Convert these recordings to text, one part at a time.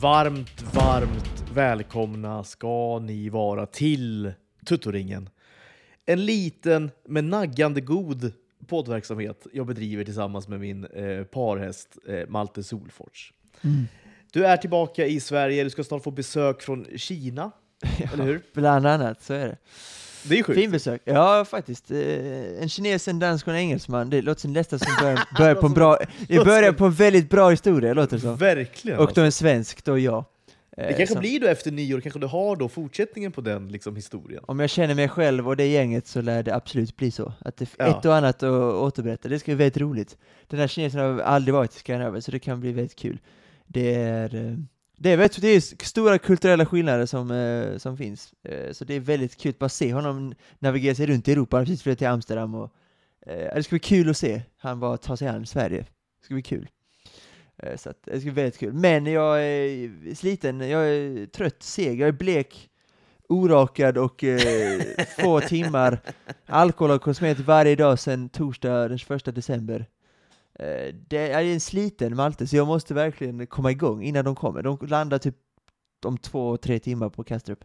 Varmt, varmt välkomna ska ni vara till Tuttoringen. En liten men naggande god poddverksamhet jag bedriver tillsammans med min eh, parhäst eh, Malte Solfors. Du är tillbaka i Sverige, du ska snart få besök från Kina, eller hur? Bland annat, så är det. Det är sjukt. Fin besök. Ja, faktiskt. Eh, En kines, en dansk och en engelsman. Det låter som nästan som börjar, börjar på en bra... Det börjar på en väldigt bra historia, låter det som. Verkligen. Och alltså. då en svensk, då jag. Eh, Det kanske som- blir då efter nyår, kanske du har då fortsättningen på den liksom, historien. Om jag känner mig själv och det gänget så lär det absolut bli så. Att det Ja. ett och annat att återberätta, det ska bli väldigt roligt. Den här kinesen har aldrig varit i Skandinavien, så det kan bli väldigt kul. Det är, eh, det väldigt, det är stora kulturella skillnader som, eh, som finns. Eh, Så det är väldigt kul att bara se honom navigera sig runt i Europa. Han har precis flyttat till Amsterdam och eh, det ska bli kul att se han bara ta sig an Sverige. Det ska bli kul. Eh, Så att, det ska bli väldigt kul. Men jag är sliten, jag är trött, seg, jag är blek, orakad och eh, få timmar alkohol och kosmetik varje dag sedan torsdag den 21 december. Eh, det är en sliten Malte, så jag måste verkligen komma igång innan de kommer. De landar typ om två, tre timmar på Kastrup.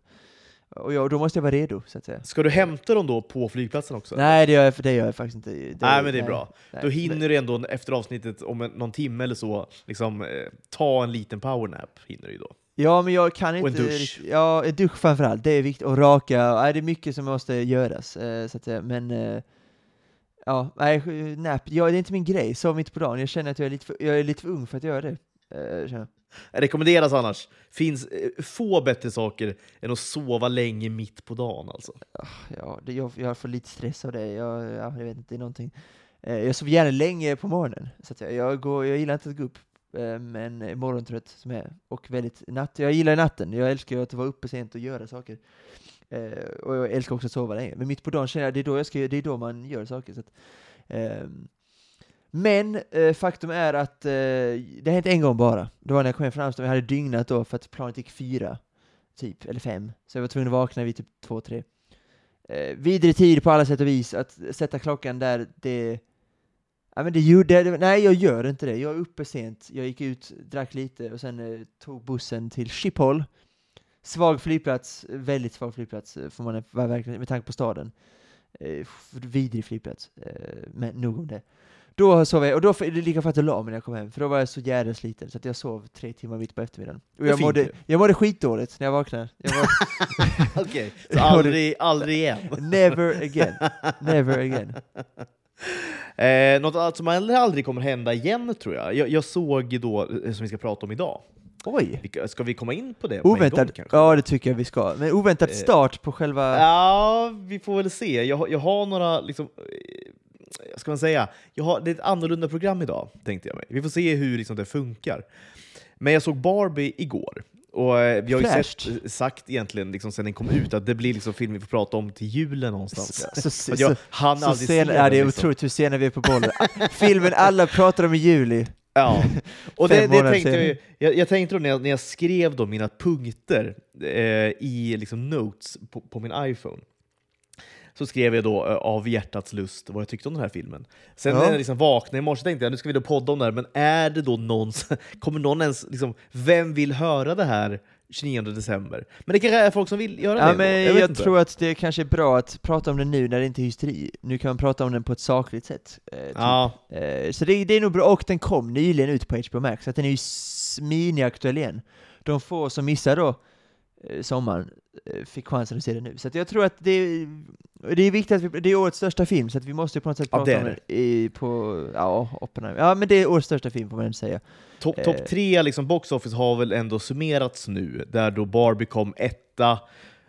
Och jag, då måste jag vara redo, så att säga. Ska du hämta dem då på flygplatsen också? Nej, det gör jag, det gör jag faktiskt inte. Det, Nej, men det är bra. nej. Då hinner du ändå efter avsnittet om en, någon timme eller så liksom, eh, ta en liten powernap. Hinner du då. Ja, men jag kan Och inte... en dusch. Ja, en dusch framförallt. Det är viktigt. Och raka. Nej, det är mycket som måste göras. Eh, så att säga. Men... Eh, ja, nej, nap. Ja, det är inte min grej. Sov mitt på dagen. Jag känner att jag är lite för, jag är lite för ung för att göra det. Eh, jag. Rekommenderas annars. Finns eh, få bättre saker än att sova länge mitt på dagen. Alltså. Ja, det, jag, jag får lite stress av det. Jag, ja, jag vet inte, det är någonting. Eh, jag sover gärna länge på morgonen. Så jag, jag, går, jag gillar inte att gå upp. Men är morgontrött som jag är. Och väldigt natt. Jag gillar natten. Jag älskar att vara uppe sent och göra saker. Eh, och jag älskar också att sova länge. Men mitt på dagen känner jag det är då, jag ska, det är då man gör saker. Så att, eh, men eh, faktum är att eh, det har hänt en gång bara. Det var när jag kom hem från Amsterdam. Jag hade dygnat då för att planet gick fyra, typ, eller fem. Så jag var tvungen att vakna vid typ två, tre. Eh, vidrig tid på alla sätt och vis. Att sätta klockan där, det... Ja, men det gjorde, det, nej, jag gör inte det. Jag är uppe sent. Jag gick ut, drack lite och sen eh, tog bussen till Schiphol. Svag flygplats, väldigt svag flygplats eh, får man verkligen med tanke på staden. Eh, vidrig flygplats, eh, men nog om det. Då sov jag, och då f- det är lika för att jag la mig när jag kom hem, för då var jag så jävla sliten så att jag sov tre timmar mitt på eftermiddagen. Och är jag mådde, jag mådde skitdåligt när jag vaknade. Var, Okej, så aldrig, aldrig igen. never again, never again. Eh, något som aldrig, aldrig kommer hända igen tror jag. Jag, jag såg då, eh, som vi ska prata om idag. Oj! Ska vi komma in på det på en gång kanske? ja det tycker jag vi ska. Men oväntad Eh, start på själva... Ja, vi får väl se. Jag, har- jag har några, liksom, eh, ska man säga, jag har, det är ett annorlunda program idag, tänkte jag mig. Vi får se hur liksom, det funkar. Men jag såg Barbie igår. Och eh, vi har ju sett, sagt egentligen liksom, sen den kom ut att det blir liksom film vi får prata om till julen någonstans. Så, så, jag så aldrig sen, se ja, det är liksom. otroligt hur sena vi är på bollen. Filmen alla pratar om i juli. Ja, och det, det tänkte jag, jag, jag tänkte då när jag, när jag skrev då mina punkter eh, i liksom notes på, på min iPhone, så skrev jag då eh, av hjärtats lust vad jag tyckte om den här filmen. Sen Ja. när jag liksom vaknade i morse tänkte jag nu ska vi då podda om det här, men är det då någon, kommer någon ens, liksom, vem vill höra det här 29 december? Men det kanske är folk som vill göra Ja, det men jag, inte. tror att det kanske är bra att prata om det nu när det inte är hysteri. Nu kan man prata om den på ett sakligt sätt. Eh, typ. Ja, Eh, så det, det är nog bra, och den kom nyligen ut på HBO Max, så att den är ju mini-aktuell igen. De få som missar då sommaren eh, fick chansen att se den nu. Så att jag tror att det är, det är viktigt att vi, det är årets största film, så att vi måste på något sätt Ja, prata det är om den i, på, ja, Oppenheimer. Ja, men det är årets största film får man ändå säga. Topp Eh. top tre liksom, box office har väl ändå summerats nu, där då Barbie kom etta,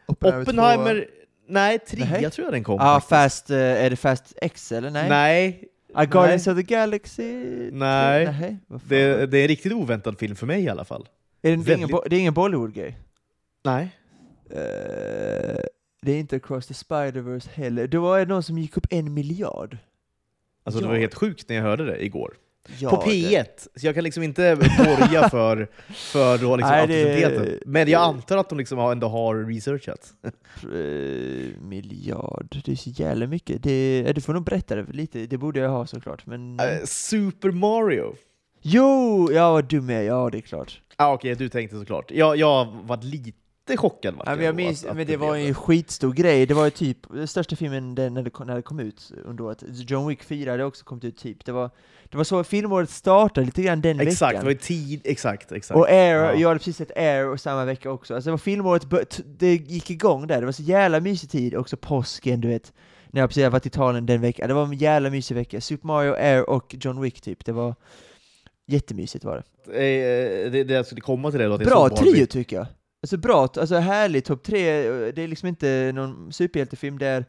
Oppenheimer, nej, trea Nej. tror jag den kom. Ja, faktiskt. fast, eh, är det Fast X eller nej? Nej, Ah, Guardians of the Galaxy? Nej. Nej. Det, det är en riktigt oväntad film för mig i alla fall. är det, det, är ingen, väldigt- det är ingen Bollywood-grej? Nej. Eh, det är inte Across the Spider-Verse heller. Det var någon som gick upp en miljard. Alltså det Ja. var helt sjukt när jag hörde det igår. Ja, på P1, så jag kan liksom inte borga för, för då liksom Nej, det-. Men jag antar att de liksom har- ändå har researchat. Det, eh, miljard, det är så jävla mycket. Det, eh, du får nog berätta det lite, det borde jag ha såklart. Men, Eh, Super Mario! Jo, ja vad dum jag är. Ja, det är klart. Ah, Okej, du tänkte såklart. Jag, jag var lite chockad. Vart Ja, men jag minns, men det var ju en skitstor grej. Det var ju typ den största filmen den, när, det kom, när det kom ut under året. John Wick 4 hade också kommit ut typ. Det var, det var så filmåret startade lite grann den Exakt, det veckan. var ju tid, exakt, exakt. Och Air, Ja. jag hade precis sett Air och samma vecka också. Alltså det var filmåret, det gick igång där. Det var så jävla mysig tid, också påsken du vet. När jag precis hade varit i Italien den veckan. Det var en jävla mysig vecka. Super Mario, Air och John Wick typ. Det var jättemysigt var det. Eh, det, det jag skulle komma till det då. Bra trio tycker jag. Alltså bra, alltså härlig topp tre. Det är liksom inte någon superhjältefilm, det är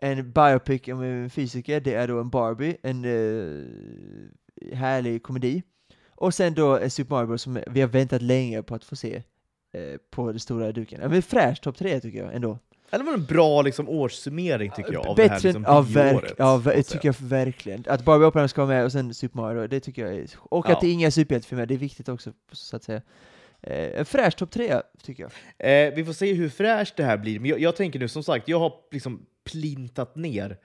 en biopic om en fysiker, det är då en Barbie, en eh, härlig komedi. Och sen då en Super Mario Bros som vi har väntat länge på att få se eh, på den stora duken. Ja, men fräsch topp tre tycker jag ändå. Det var en bra liksom, årssummering tycker jag av Bättre det här liksom, ja, verk, ja, ver, tycker jag verkligen. Att Barbie Oppenheimer ska vara med och sen Super Mario, det tycker jag är, Och Ja. att det är inga superhjältefilmer, det är viktigt också så att säga. Eh, en fräsch topp tre tycker jag. Eh, vi får se hur fräscht det här blir. Men jag, jag tänker nu, som sagt, jag har liksom plintat ner.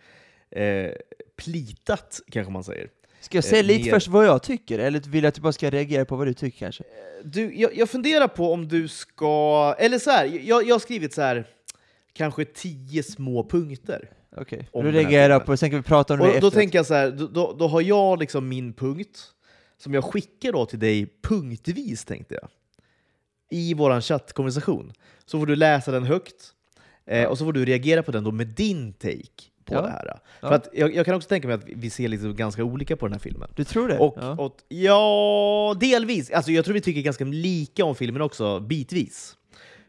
Eh, plitat, kanske man säger. Ska jag säga Eh, lite mer- först vad jag tycker, eller vill du att du bara ska reagera på vad du tycker kanske? Du, jag, jag funderar på om du ska... Eller så här, jag, jag har skrivit så här, kanske tio små punkter. Okej, då den här reagerar jag på sen kan vi prata om det Och då efteråt. tänker jag så här, då- då, då har jag liksom min punkt, som jag skickar då till dig punktvis, tänkte jag. I vår chattkonversation. Så får du läsa den högt, eh, och så får du reagera på den då med din take på Ja. det här. Ja. För att jag, jag kan också tänka mig att vi ser liksom ganska olika på den här filmen. Du tror det? Och, ja. och, ja, delvis. Alltså, jag tror vi tycker ganska lika om filmen också, bitvis.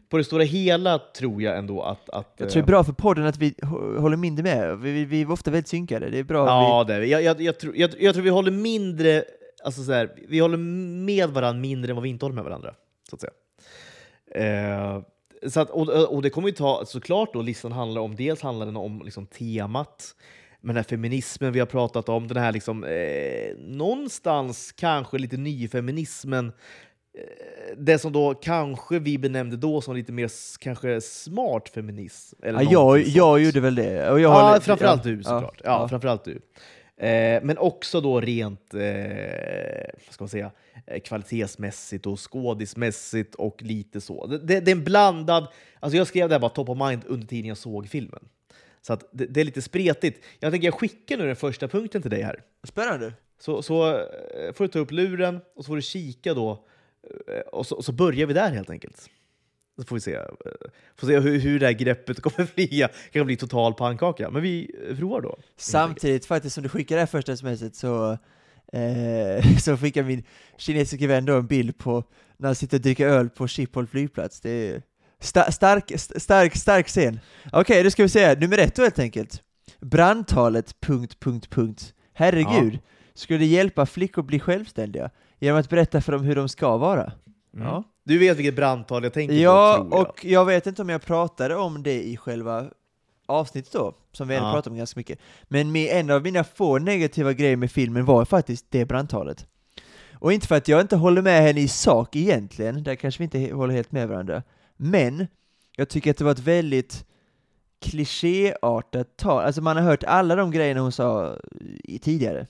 På det stora hela tror jag ändå att... att jag tror det är eh, bra för podden att vi hå- håller mindre med, vi, vi, vi är ofta väldigt synkade, det är bra. Ja, det är vi. Jag, jag, jag, tror, jag, jag tror vi håller mindre... Alltså så här, vi håller med varandra mindre än vad vi inte håller med varandra. Så att säga. Eh, så att, och, och det kommer ju ta, såklart då, listan handlar om, dels handlar den om liksom temat, med den här feminismen vi har pratat om, den här liksom, eh, någonstans kanske lite nyfeminismen, eh, det som då kanske vi benämnde då som lite mer kanske smart feminism. Eller ja, jag, jag gjorde väl det. Och jag Ja, håller- framförallt ja, du såklart. Ja, framförallt du. Eh, men också då rent eh, vad ska man säga, eh, kvalitetsmässigt och skådismässigt och lite så. Det, det, det är en blandad... Alltså jag skrev det här bara top of mind under tiden jag såg filmen. Så att det, det är lite spretigt. Jag tänker jag skickar nu den första punkten till dig här. Spännande. Så, så eh, får du ta upp luren och så får du kika då. eh, Och så, och så börjar vi där helt enkelt. Så får vi se, får se hur, hur det här greppet kommer flyga. Det kan bli total pannkaka. Men vi provar då. Samtidigt faktiskt som du skickade det här första smset så, eh, så skickar min kinesiska vän då en bild på när han sitter och dricker öl på Schiphol flygplats. Det är sta stark, st stark, stark scen. Okej, då ska vi se. Nummer ett då helt enkelt. Brandtalet... Punkt, punkt, punkt. Herregud. Skulle det hjälpa flickor bli självständiga genom att berätta för dem hur de ska vara? Mm. Ja. Du vet vilket brandtal jag tänker Ja, på, tror jag. och jag vet inte om jag pratade om det i själva avsnittet då, som vi ändå Ja. pratade om ganska mycket. Men med, en av mina få negativa grejer med filmen var faktiskt det brandtalet. Och inte för att jag inte håller med henne i sak egentligen, där kanske vi inte håller helt med varandra. Men, jag tycker att det var ett väldigt klichéartat tal. Alltså man har hört alla de grejerna hon sa tidigare.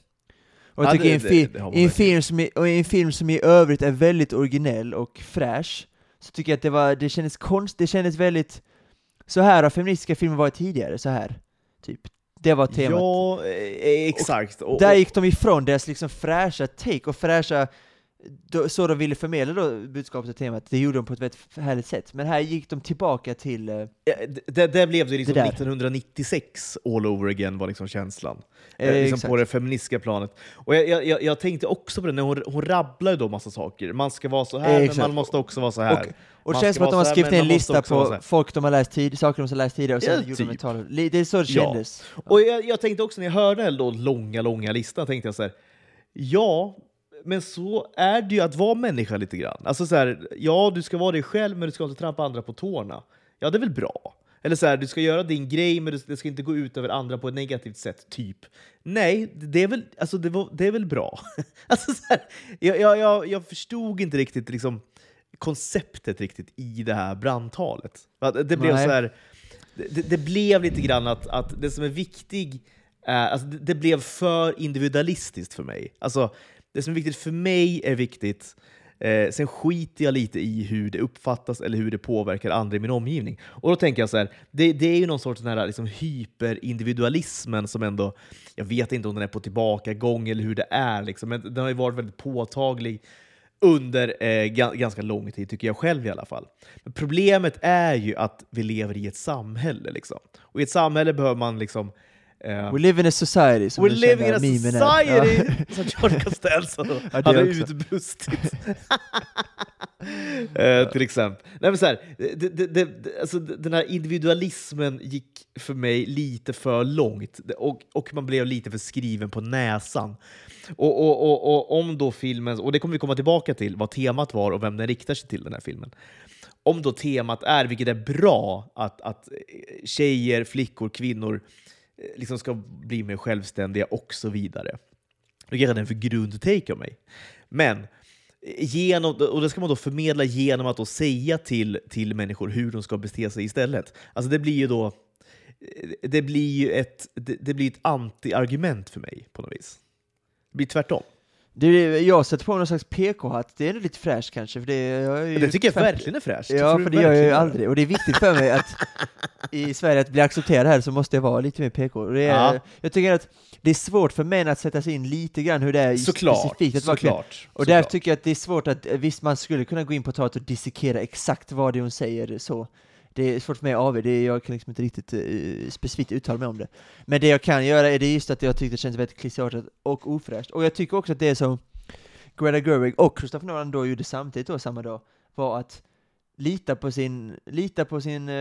Och jag Ja, tycker det- i en, det- i, en film som i, i en film som i övrigt är väldigt originell och fräsch, så tycker jag att det, var, det kändes konst, det kändes väldigt, så här har feministiska filmer varit tidigare, så här. Typ. Det var temat. Ja, eh, exakt. Och, Där och, gick de ifrån deras liksom fräscha take och fräscha, då, så de ville förmedla då budskapet och temat, det gjorde de på ett väldigt härligt sätt. Men här gick de tillbaka till, eh, Ja, det, där blev det liksom Det där. 1996 all over again var liksom känslan. eh, Eh, liksom på det feministiska planet. Och jag, jag- jag, tänkte också på det när hon, hon rabblade då massa saker. Man ska vara så här, Eh, men man måste också vara så här. Och det Man känns som att de har skrivit en lista på folk de har läst tid, saker de har läst tidigare och sen Ja, gjorde de typ. Li- Det är så det Ja. kändes. Och jag, jag tänkte också när jag hörde den långa, långa listan, tänkte jag så här, ja, men så är det ju att vara människa lite grann. Alltså så här, ja, du ska vara dig själv, men du ska inte trampa andra på tårna. Ja, det är väl bra. Eller så här, du ska göra din grej, men det- ska inte gå ut över andra på ett negativt sätt, typ. Nej, det är väl, alltså det var, det är väl bra. alltså så här, jag, jag, jag, förstod inte riktigt liksom, konceptet riktigt i det här brandtalet. Det blev Nej. så här, det, det blev lite grann att, att det som är viktigt, eh, alltså det, det blev för individualistiskt för mig. Alltså, det som är viktigt för mig är viktigt. Eh, sen skiter jag lite i hur det uppfattas eller hur det påverkar andra i min omgivning. Och då tänker jag så här, det, det är ju någon sorts den här liksom hyperindividualismen som ändå, jag vet inte om den är på tillbakagång eller hur det är, liksom, men den har ju varit väldigt påtaglig under eh, ganska lång tid, tycker jag själv i alla fall. Men problemet är ju att vi lever i ett samhälle. Liksom. Och i ett samhälle behöver man liksom... Eh, We live in a society, som We're living in a society! Ja. Som George Ja, det hade också. utbrustit. eh, till exempel. Nej, men så här, det, det, det, alltså, den här individualismen gick för mig lite för långt och, och man blev lite för skriven på näsan. Och, och, och, och om då filmen, och det kommer vi komma tillbaka till, vad temat var och vem den riktar sig till, den här filmen. Om då temat är, vilket är bra, att, att tjejer, flickor, kvinnor Eh, liksom ska bli mer självständiga och så vidare. Då kanske det är en för grundtake av mig. Men eh, genom, och det ska man då förmedla genom att då säga till, till människor hur de ska bete sig istället. Alltså det blir ju då eh, det blir ju ett, det, det blir ett anti-argument för mig på något vis. Det blir tvärtom. Det jag sätter på mig någon slags PK-hatt, det är ändå lite fräscht kanske, för det, jag Det tycker jag verkligen är fräscht. Ja, för det gör jag ju aldrig, och det är viktigt för mig att i Sverige att bli accepterad här så måste jag vara lite mer PK. Och det är, Ja. Jag tycker att det är svårt för män att sätta sig in lite grann hur det är Såklart, specifikt att kvinna. såklart. Och såklart. tycker jag att det är svårt att, eh, visst man skulle kunna gå in på talet och dissekera exakt vad det är hon säger så. Det är svårt för mig att avgöra, det är, jag kan liksom inte riktigt eh, specifikt uttala mig om det. Men det jag kan göra är det just att jag tyckte det kändes väldigt klichéartat och ofräscht. Och jag tycker också att det som Greta Gerwig och Christopher Nolan då gjorde samtidigt då, samma dag, var att lita på sin, lita på sin, eh,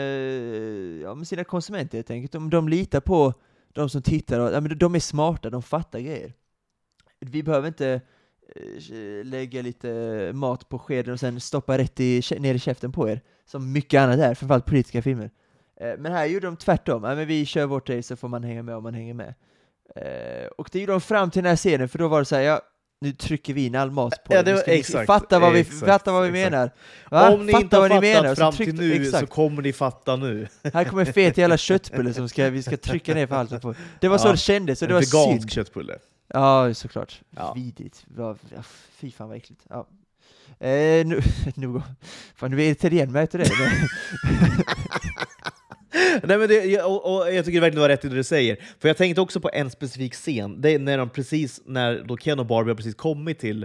ja men sina konsumenter helt enkelt. De, de litar på de som tittar och, ja men de är smarta, de fattar grejer. Vi behöver inte eh, lägga lite mat på skeden och sen stoppa rätt i, ner i käften på er, som mycket annat är, framförallt politiska filmer. Eh, Men här gjorde de tvärtom, ja, men vi kör vårt race så får man hänga med om man hänger med. Eh, Och det gjorde de fram till den här scenen, för då var det så här, ja, nu trycker vi in all mat på Ja, det var- exakt, fatta vad vi, exakt, fatta vad vi exakt. menar. Va? Om ni fatta inte har fattat menar. så fram till nu så exakt. kommer ni fatta nu. Här kommer en fet jävla köttbulle som ska, vi ska trycka ner för halsen på. Det var så Ja, det kändes, och det en var vegansk synd. köttbulle. Ja, såklart. Ja. Vidrigt. Fy fan vad äckligt. Ja. Eh, nu, om- Fan, är irriterad igen, märkte du det? Nej, men det, jag- och, och jag tycker verkligen du har rätt i det du säger. För jag tänkte också på en specifik scen. Det är när de precis, när då Ken och Barbie har precis kommit till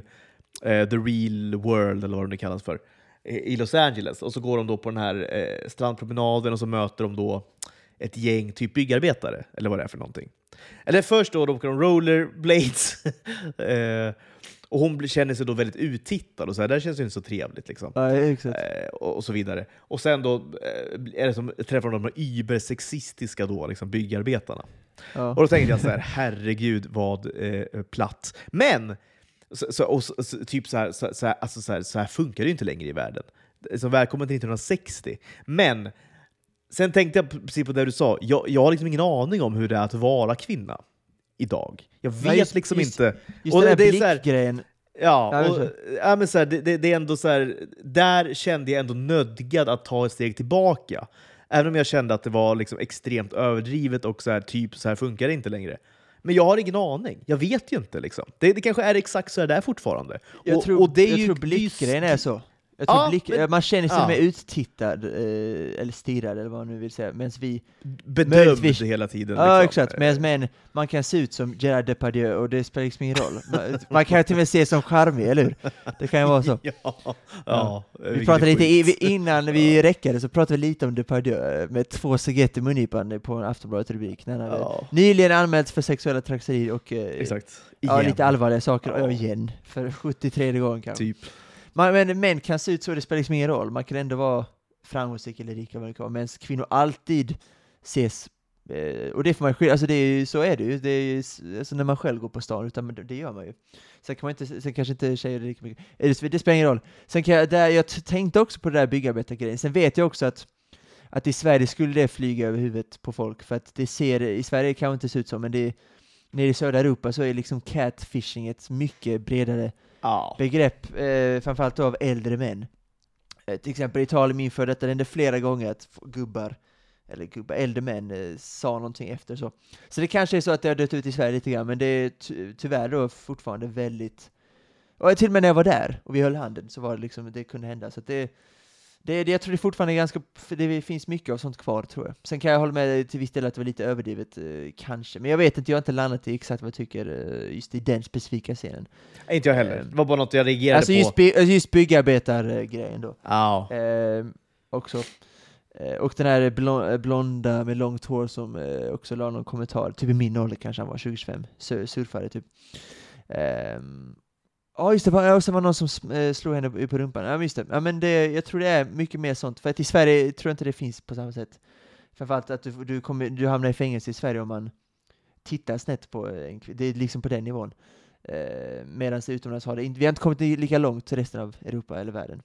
eh, the real world, eller vad det kallas för, i Los Angeles. Och så går de då på den här eh, strandpromenaden och så möter de då ett gäng typ byggarbetare, eller vad det är för någonting. Eller först då, då åker de rollerblades. eh, och hon känner sig då väldigt uttittad och så här, det här känns ju inte så trevligt. Liksom. exakt. Eh, och, och så vidare. Och sen då eh, är det som, träffar de de übersexistiska då, liksom byggarbetarna. Ja. Och då tänkte jag så här, herregud vad eh, platt. Men, så, så, och, så, så, typ så här, så, så, här, alltså så, här, så här funkar det ju inte längre i världen. Så välkommen till 1960. Men, sen tänkte jag precis på det du sa, jag, jag har liksom ingen aning om hur det är att vara kvinna idag. Jag vet Nej, just- liksom just- inte. Just och den det- där blickgrejen, Ja, Ja, och, ja men så här, det, det, är ändå så här, där kände jag ändå nödgad att ta ett steg tillbaka. Även om jag kände att det var liksom extremt överdrivet och så här, typ så här funkar det inte längre. Men jag har ingen aning. Jag vet ju inte. Liksom. Det, det kanske är exakt så här det är fortfarande. jag och, tror, och det är jag ju, tror blickgrejen är så. Jag tror Ja, blick, men- man känner sig ja. mer uttittad, eh, eller stirrad eller vad man nu vill säga, medan vi bedömd hela tiden. Ja liksom. exakt, medan män, man kan se ut som Gerard Depardieu och det spelar liksom ingen roll. Man, man kan ju till och med se som charmig, eller hur? Det kan ju vara så. Ja, ja, Vi pratade lite, i, sjukt. innan vi räckade så pratade vi lite om Depardieu eh, med två cigaretter i mungipan på en Aftonbladet-rubrik. Ja, Nyligen anmälts för sexuella trakasserier och eh, exakt. ja, lite allvarliga saker, Ja. ja. igen, för 73 gången kanske. Typ. Man, men män kan se ut så, det spelar liksom ingen roll. Man kan ändå vara framgångsrik eller rik, eller vad medan kvinnor alltid ses eh, och det får man skilja, alltså det är ju, så är det ju, det är ju alltså när man själv går på stan, utan det, gör man ju. Sen kan man inte, sen kanske inte tjejer är lika mycket, eh, det, det spelar ingen roll. Sen kan jag, där, jag tänkte också på det där byggarbetargrejen, sen vet jag också att att i Sverige skulle det flyga över huvudet på folk, för att det ser, i Sverige kan det inte se ut så, men det nere i södra Europa så är liksom catfishing ett mycket bredare Ja. begrepp, eh, framförallt av äldre män. Eh, till exempel i Italien, min för detta, det hände flera gånger att gubbar, eller gubbar, äldre män, eh, sa någonting efter så. Så det kanske är så att det har dött ut i Sverige lite grann, men det är ty- tyvärr då fortfarande väldigt Och till och med när jag var där och vi höll handen så var det liksom, det kunde hända. Så det, det, det, jag tror det fortfarande är ganska, det finns mycket av sånt kvar tror jag. Sen kan jag hålla med till viss del att det var lite överdrivet, eh, kanske. Men jag vet inte, jag har inte landat i exakt vad jag tycker eh, just i den specifika scenen. Inte jag heller. Det var bara något jag reagerade Alltså på. just, by, alltså just byggarbetargrejen då. Ja. Eh, också. Och den här blon, eh, blonda med långt hår som eh, också la någon kommentar, typ i min ålder kanske han var, 2025, sur, surfare typ. Ehm, Ja just det, var, och sen var det någon som eh, slog henne på rumpan. Ja just det. Ja, men det, jag tror det är mycket mer sånt, för att i Sverige tror jag inte det finns på samma sätt. Framförallt att du, du, kommer, du hamnar i fängelse i Sverige om man tittar snett på eh, en kvinna. Det är liksom på den nivån. Eh, Medan utomlands har det inte, vi har inte kommit lika långt till resten av Europa eller världen.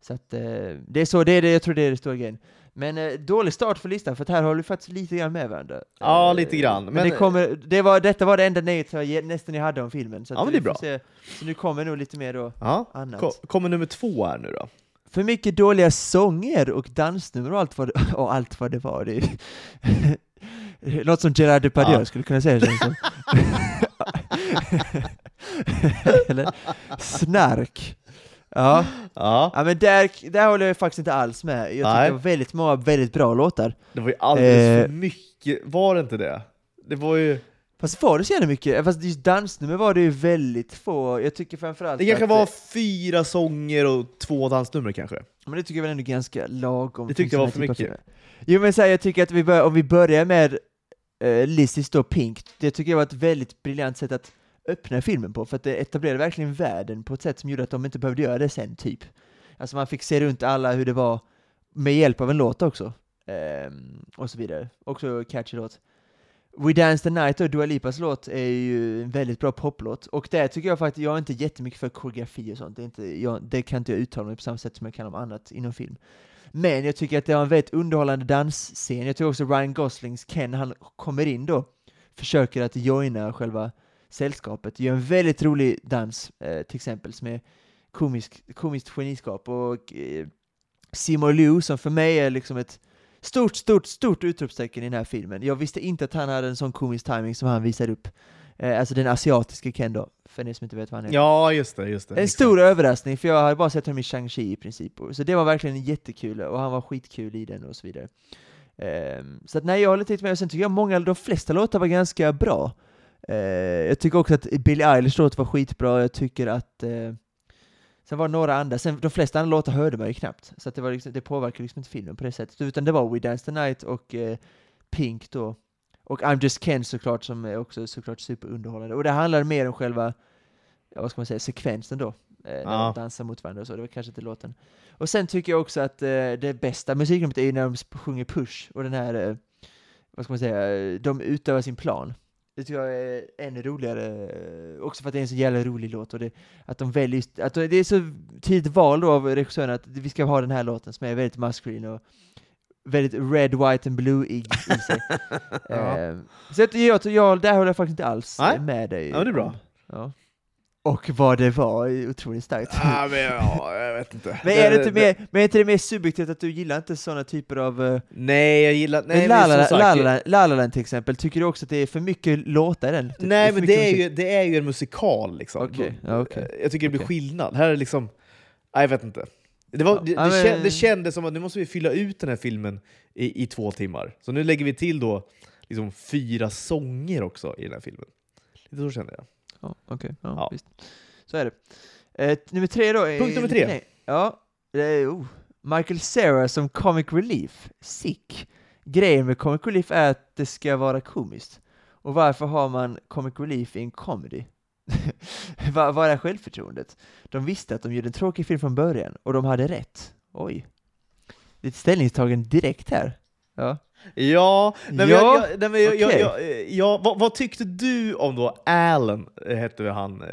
Så att eh, det är så, det är det, jag tror det är det stora grejen. Men eh, dålig start för listan, för här håller vi faktiskt lite grann med varandra. Ja, Eh, lite grann, Men, men- det kommer, det var, detta var det enda negativa ge- nästan jag hade om filmen. Så Ja, men det är får Se, så nu kommer nog lite mer då ja. annat. Ko- Kommer nummer två här nu då? För mycket dåliga sånger och dansnummer och allt vad det, och allt vad det var. Det är, något som Gerard Depardieu Ja. skulle kunna säga känns. Eller snark. Ja. Ja. ja, men där, där håller jag faktiskt inte alls med. Jag tycker Nej. det var väldigt många väldigt bra låtar. Det var ju alldeles Eh. för mycket, var det inte det? Det var ju... Fast var det så jävla mycket? Fast just dansnummer var det ju väldigt få. Jag tycker framförallt Det kanske att, var eh, fyra sånger och två dansnummer kanske? Men det tycker jag väl ändå ganska lagom. Det tyckte jag var för av mycket. Jo men så här, jag tycker att vi bör, om vi börjar med uh, Lizzys då Pink, det tycker jag var ett väldigt briljant sätt att öppna filmen på, för att det etablerade verkligen världen på ett sätt som gjorde att de inte behövde göra det sen, typ. Alltså man fick se runt alla hur det var med hjälp av en låt också. Ehm, och så vidare. Också catchy låt. We Dance the Night och Dua Lipas låt är ju en väldigt bra poplåt, och där tycker jag faktiskt, jag är inte jättemycket för koreografi och sånt, det, är inte, jag, det kan inte jag uttala mig på samma sätt som jag kan om annat inom film. Men jag tycker att det var en väldigt underhållande dansscen, jag tycker också Ryan Goslings Ken, han kommer in då, försöker att joina själva sällskapet, gör en väldigt rolig dans, eh, till exempel, som är komisk, komiskt geniskap, och eh, Seymour Liu, som för mig är liksom ett stort, stort, stort utropstecken i den här filmen. Jag visste inte att han hade en sån komisk timing som han visar upp. Eh, alltså den asiatiska Ken då, för ni som inte vet vad han är. Ja, just det, just det. En stor överraskning, för jag hade bara sett honom i Shang-Chi i princip. Så det var verkligen jättekul, och han var skitkul i den och så vidare. Ehm, så att nej, jag håller lite med. Och sen tycker jag många, de flesta låtar var ganska bra. Eh, jag tycker också att Billie Eilish låt var skitbra, jag tycker att eh, Sen var det några andra, sen, de flesta andra låtar hörde man ju knappt, så det, var liksom, det påverkar liksom inte filmen på det sättet, utan det var We Dance the Night och eh, Pink då, och I'm Just Ken såklart, som är också såklart superunderhållande, och det handlar mer om själva, ja, vad ska man säga, sekvensen då, eh, när Ja. de dansar mot varandra och så, det var kanske inte låten. Och sen tycker jag också att eh, det bästa musiknumret är ju när de sjunger Push, och den här, eh, vad ska man säga, de utövar sin plan. Det tycker jag är ännu roligare, eh, också för att det är en så jävla rolig låt, och det, att de väljer att det är så tidigt val då av regissören att vi ska ha den här låten som är väldigt maskulin och väldigt red, white and blue-ig i sig. Ja. Ehm, så att jag, jag, där håller jag faktiskt inte alls Nej. med dig. Ja, det är bra. Ja. Och vad det var, otroligt starkt. Ah, men, ja, jag vet inte. Men är det inte mer, men är inte det mer subjektivt att du gillar inte sådana typer av... eh, Nej, jag gillar... Nej, men La men La som La- sagt, La La Land- La La Land till exempel, tycker du också att det är för mycket låtar i den? Nej, men det är, musik? ju, det är ju en musikal liksom. Ja, okej. Jag tycker det blir Okej. skillnad. Här är liksom... Nej, jag vet inte. Det, var, det, det, men- kän, det kändes som att nu måste vi fylla ut den här filmen i, i två timmar. Så nu lägger vi till då liksom fyra sånger också i den här filmen. Lite så kände jag. Ja, okej. Ja, Ja. Visst. Så är det. Eh, nummer tre då. Punkt nummer tre. nej. Ja, oh. Michael Cera som comic relief. Sick. Grejen med comic relief är att det ska vara komiskt. Och varför har man comic relief i en comedy? vad är självförtroendet? De visste att de gjorde en tråkig film från början, och de hade rätt. Oj. Det är ett ställningstagande direkt här. Ja. Ja, nej, Ja, jag, jag, nej, men jag, jag, okej. jag, jag, vad, vad tyckte du om då Alan, eh, hette han eh, som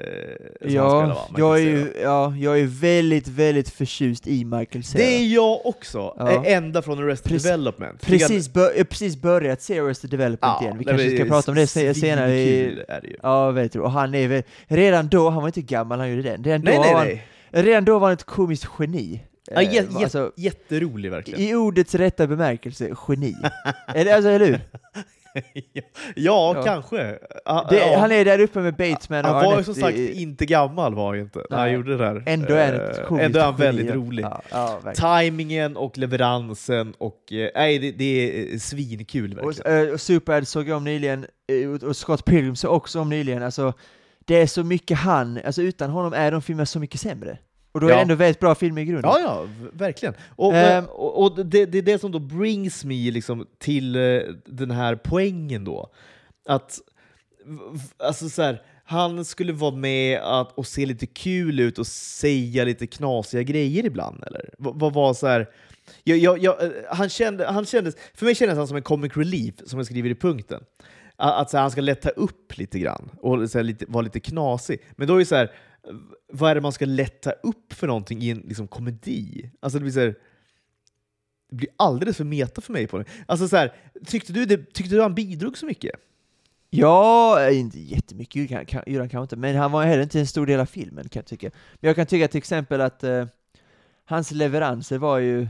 han Ja, spelade, va? Michael jag är, ju, ja, jag är väldigt, väldigt förtjust i Michael Cera. Det är jag också, Ja. Eh, ända från Arrested Precis- Development. Precis, bör, jag precis börjat se Arrested Development igen, vi nej, kanske ska prata om det se- senare i... svinkul är det ju. Ja, vet du. Och han är väl, redan då, han var inte gammal han gjorde den, redan då, Nej, han, nej. redan då var han ett komiskt geni. Ja, Eh, jä, jä, alltså, jätterolig verkligen. I ordets rätta bemärkelse, geni. eller, alltså, eller hur? ja, Ja. kanske. Ah, Det, ja. Han är där uppe med Batesman och han var ju som sagt i- inte gammal var han inte när han gjorde det där. Ändå är han Eh, ett komiskt Ändå är han geni, väldigt ja. rolig. Ja. Timingen och leveransen och eh, nej, det, det är svinkul Och, verkligen. eh, och Superbad såg jag om nyligen, och- och Scott Pilgrim såg också om nyligen. Alltså, det är så mycket han, alltså utan honom är de filmerna så mycket sämre. Och då är Ja. det ändå väldigt bra filmer i grunden. Ja, ja, verkligen. Och, Ehm. och, och det, det är det som då brings me liksom till eh, den här poängen då. Att, alltså så här, han skulle vara med att, och se lite kul ut och säga lite knasiga grejer ibland, eller? Vad var så här... Jag, jag, jag, eh, han, kände, han kändes, för mig kändes han som en comic relief, som jag skriver i punkten. Att, att så här, han ska lätta upp lite grann och så här, lite, vara lite knasig. Men då är det så här, vad är det man ska lätta upp för någonting i en liksom, komedi? Alltså det blir så här, det blir alldeles för meta för mig på det. Alltså så här, tyckte, du det, tyckte du han bidrog så mycket? Ja, eh, inte jättemycket gjorde han- kanske inte, men han var heller inte en stor del av filmen kan jag tycka. Men jag kan tycka till exempel att eh, hans leveranser var ju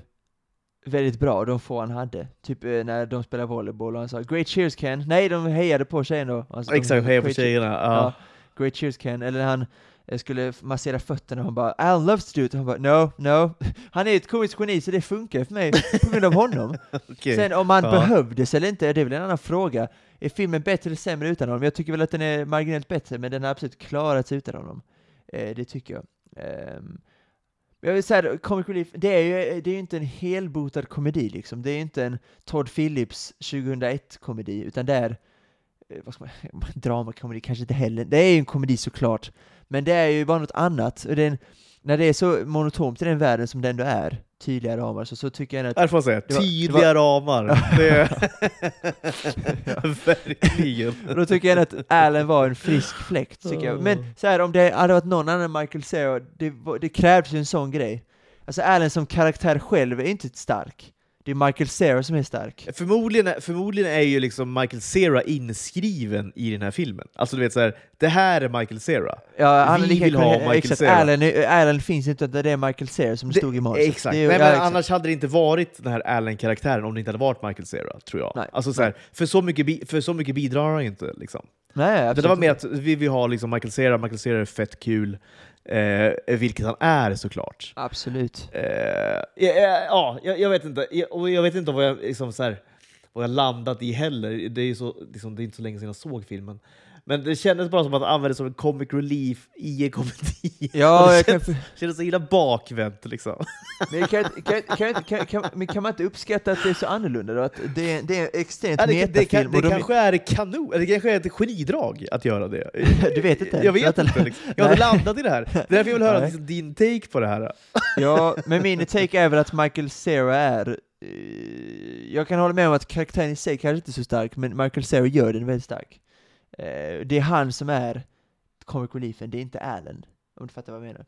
väldigt bra, de få han hade. Typ eh, när de spelade volleyboll och han sa ”Great cheers Ken”. Nej, de hejade på tjejen då. Alltså, Exakt, heja på tjejerna. Ja. Ja. Great cheers Ken. Eller han skulle massera fötterna och han bara ”Al loves to do it” och han bara ”No, no”. Han är ett komiskt geni så det funkar för mig på grund av honom. Okej. Sen om han Ja. behövdes eller inte, det är väl en annan fråga. Är filmen bättre eller sämre utan honom? Jag tycker väl att den är marginellt bättre, men den har absolut klarat sig utan honom. Eh, det tycker jag. Ehm, jag vill säga, Comic Relief, det är ju det är inte en helbotad komedi liksom. Det är ju inte en Todd Phillips 2001-komedi, utan det är, eh, vad ska man, dramakomedi kanske inte heller. Det är ju en komedi såklart, men det är ju bara något annat. Och det en, när det är så monotont i den världen som det ändå är, tydliga ramar, så, så tycker jag att Här får man säga, Det var- det tydliga ramar. Det. Verkligen. Då tycker jag att Allen var en frisk fläkt, tycker jag. Men så här, om det hade varit någon annan Michael Cera, det, var- det krävdes ju en sån grej. Alltså Allen som karaktär själv är inte stark. Det är Michael Cera som är stark. Förmodligen, förmodligen är ju liksom Michael Cera inskriven i den här filmen. Alltså du vet så här, det här är Michael Cera. Ja, han Vi vill ha Michael exakt, Cera. Allen, Allen finns inte, utan det är Michael Cera som det, stod i manuset. Exakt. Det Nej, ja, men exakt. annars hade det inte varit den här Allen-karaktären om det inte hade varit Michael Cera, tror jag. Nej. Alltså, så här, för, så mycket för så mycket bidrar han inte. Liksom. Nej, Det var mer att vi vill ha liksom Michael Cera, Michael Cera är fett kul, eh, vilket han är såklart. Absolut. Eh, ja, ja, jag, jag vet inte. Jag, och jag vet inte vad jag, liksom, så här, vad jag landat i heller. Det är, så, liksom, det är inte så länge sedan jag såg filmen. Men det kändes bara som att använda det som en comic relief i en komedi. Ja, det jag kan, kändes, kändes så himla bakvänt liksom. men kan, kan, kan, kan, kan, men kan man inte uppskatta att det är så annorlunda då? Att det, det är extremt Ja, det, det, metafilm kan, det och de, kanske är kanon, eller det kanske är ett genidrag att göra det. Du vet inte? Jag vet inte. Liksom. Jag har landat i det här. Det är därför jag vill höra liksom, din take på det här. Ja, men min take är väl att Michael Cera är... eh, jag kan hålla med om att karaktären i sig kanske inte är så stark, men Michael Cera gör den väldigt stark. Eh, det är han som är comic reliefen, det är inte Allen. Om du fattar vad jag menar.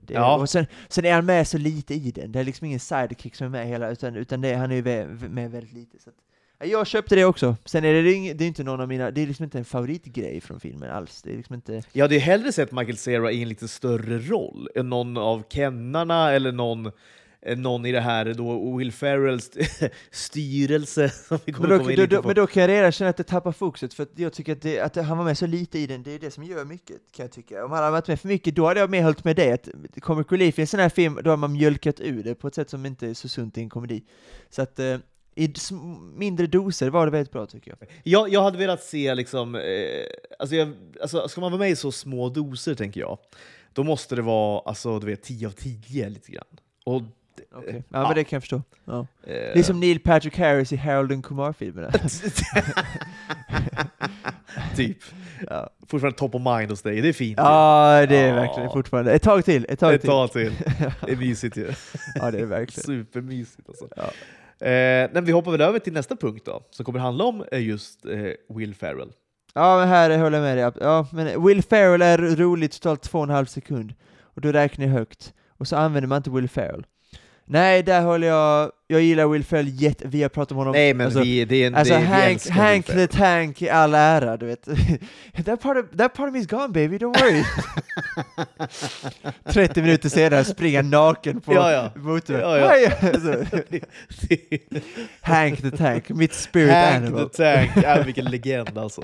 Det är, Ja. Och sen, sen är han med så lite i den, det är liksom ingen sidekick som är med hela, utan, utan det, han är ju med, med väldigt lite. Så att, ja, jag köpte det också. Sen är det, det, är ing- det är inte någon av mina, det är liksom inte en favoritgrej från filmen alls. Det är liksom inte... Jag hade ju hellre sett Michael Cera i en lite större roll än någon av kennarna eller någon, någon i det här då Will Ferrells styrelse som vi kommer Men då, komma in då, på. men då kan jag redan känna att det tappar fokuset, för att jag tycker att, det, att han var med så lite i den, det är det som gör mycket, kan jag tycka. Om han hade varit med för mycket, då hade jag mer hållit med dig, att Comic Relief i en sån här film, då har man mjölkat ur det på ett sätt som inte är så sunt i en komedi. Så att eh, i mindre doser var det väldigt bra tycker jag. jag, jag hade velat se, liksom, eh, alltså, jag, alltså ska man vara med i så små doser, tänker jag, då måste det vara alltså, du vet, 10 av 10 lite grann. Och, Okay. Ja, Ja. men det kan jag förstå. Ja. eh, Det är som Neil Patrick Harris i Harold and Kumar-filmerna. typ. ja. Fortfarande top of mind hos dig, det är fint. ja, det är Ja. verkligen fortfarande. Ett tag till, ett tag Ett till. tag till. Det är mysigt ju. Ja, det är verkligen. Supermysigt alltså. Ja. Eh, men vi hoppar väl över till nästa punkt då, som kommer handla om eh, just eh, Will Ferrell. Ja, men här håller jag med dig. Ja, men Will Ferrell är rolig totalt två och en halv sekund. Och då räknar jag högt. Och så använder man inte Will Ferrell. Nej, där håller jag jag gillar Will Ferrell jätte... Vi har pratat om honom... Nej men alltså, vi, det är en, Alltså det, vi Hank, älskar Hank the Tank i all ära, du vet. that, part of, that part of me is gone baby, don't worry. 30 minuter senare springa naken på Ja, ja. motorväg. Ja, ja. Alltså, Hank the Tank, mitt spirit Hank animal. the Tank, ja, vilken legend alltså.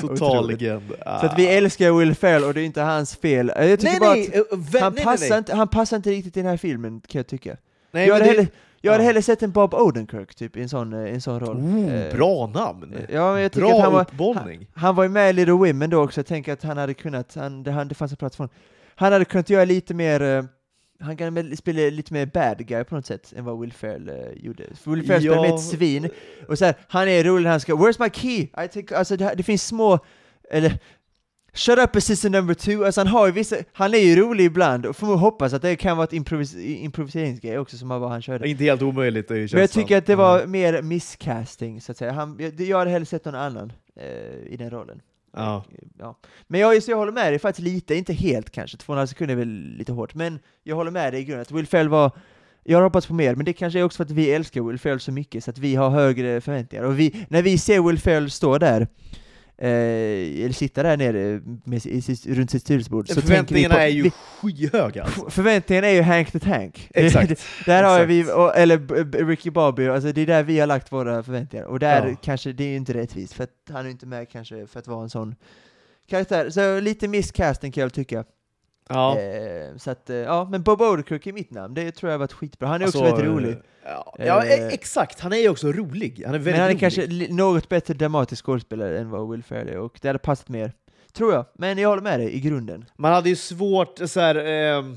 Total Otroligt. legend. Så att vi älskar Will Ferrell och det är inte hans fel. Jag tycker Nej bara nej, han, nej, passar nej, Inte, han passar inte riktigt i den här filmen, kan jag tycka. nej. jag men det- hellre, jag hade ja. hellre sett en Bob Odenkirk typ, i en sån, eh, i en sån roll. Oh, Eh, bra namn! Ja, men jag Bra att han var, uppbollning. Han var ju med i Little Women då också, jag tänker att han hade kunnat, han, det, han, det fanns en plattform. Han hade kunnat göra lite mer, eh, han kan spela lite mer bad guy på något sätt än vad Will Ferrell eh, gjorde. För Will Ferrell spelar med ett svin, och så här, han är rolig han ska 'Where's my key?' I think, alltså det, det finns små, eller Shut up assistant number two, alltså han har ju vissa, han är ju rolig ibland, och får man hoppas att det kan vara ett improvis improviseringsgrej också som han körde. Inte helt omöjligt Men jag tycker att det Mm. var mer miscasting, så att säga. Han, jag, jag hade hellre sett någon annan eh, i den rollen. Ja. Ja. Men jag, så jag håller med dig faktiskt lite, inte helt kanske, 2,5 sekunder är väl lite hårt, men jag håller med dig i grunden att Will Ferrell var jag har hoppats på mer, men det kanske är också för att vi älskar Will Ferrell så mycket, så att vi har högre förväntningar. Och vi, när vi ser Will Ferrell stå där, eh, eller sitta där nere med, i, sitt- runt sitt styrelsebord, så Förväntningarna på, är ju vi, skyhöga. Alltså. Förväntningen är ju Hank the Tank. Exakt. där har Exakt. vi, och, eller Ricky Bobby, alltså det är där vi har lagt våra förväntningar. Och där Ja. kanske, det är ju inte rättvist, för att han är inte med kanske för att vara en sån karaktär. Så lite miscasting kan jag tycka. Ja. Eh, så att, eh, ja, men Bob Odenkirk är mitt namn, det tror jag har varit skitbra. Han är också Alltså, väldigt rolig. Ja, ja Eh, e- exakt. Han är ju också rolig. Han är väldigt Men han är rolig. kanske något bättre dramatisk skådespelare än vad Will Ferrell är, och det hade passat mer. Tror jag, men jag håller med dig i grunden. Man hade ju svårt, så här, ehm,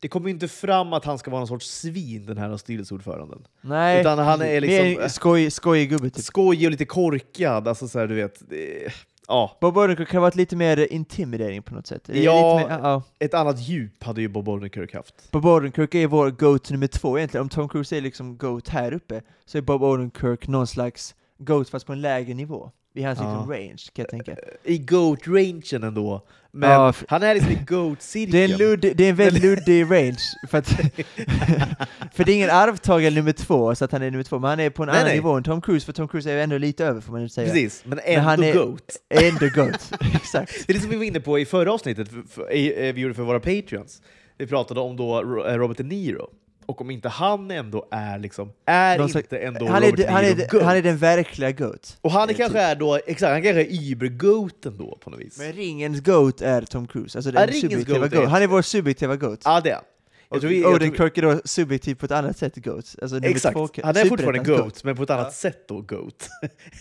det kommer ju inte fram att han ska vara någon sorts svin, den här styrelseordföranden. Nej, Utan han är liksom- mer skoj, skojig gubbe typ. Skojig och lite korkad, alltså så här, du vet. Det, ja, Bob Odenkirk kan ha varit lite mer intimidating på något sätt. Ja. Mer, ja. ett annat djup hade ju Bob Odenkirk haft. Bob Odenkirk är vår GOAT nummer två egentligen. Om Tom Cruise är liksom GOAT här uppe, så är Bob Odenkirk någon slags GOAT fast på en lägre nivå. I hans Ja. liksom range, kan jag tänka. I GOAT-rangen ändå. Men Ja, han är liksom i GOAT-cirkeln. Det är en, ludd, det är en väldigt luddig range, för, att, för det är ingen arvtagare nummer två, så att han är nummer två, men han är på en Nej, annan nej. nivå än Tom Cruise, för Tom Cruise är ju ändå lite över får man säga. Precis, men Men ändå han är- GOAT. Ändå GOAT, exakt. Det är det som vi var inne på i förra avsnittet för, för, i- eh, vi gjorde för våra Patreons. Vi pratade om då eh, Robert De Niro. Och om inte han ändå är liksom, är slags- inte ändå Han är, Robert han, De Niro är, GOAT. han är den verkliga GOAT. och han är kanske typ. är då, exakt, han kanske är Uber-GOAten då på något vis. Men ringens GOAT är Tom Cruise, alltså Ja, den ringens subjektiva GOAT är- GOAT. Han är vår subjektiva GOAT. Ja, det är han. Och vi- vi- Odenkirk är då subjektiv på ett annat sätt GOAT. Alltså Exakt, två, han är fortfarande superettans GOAT, men på ett annat Ja. sätt då GOAT.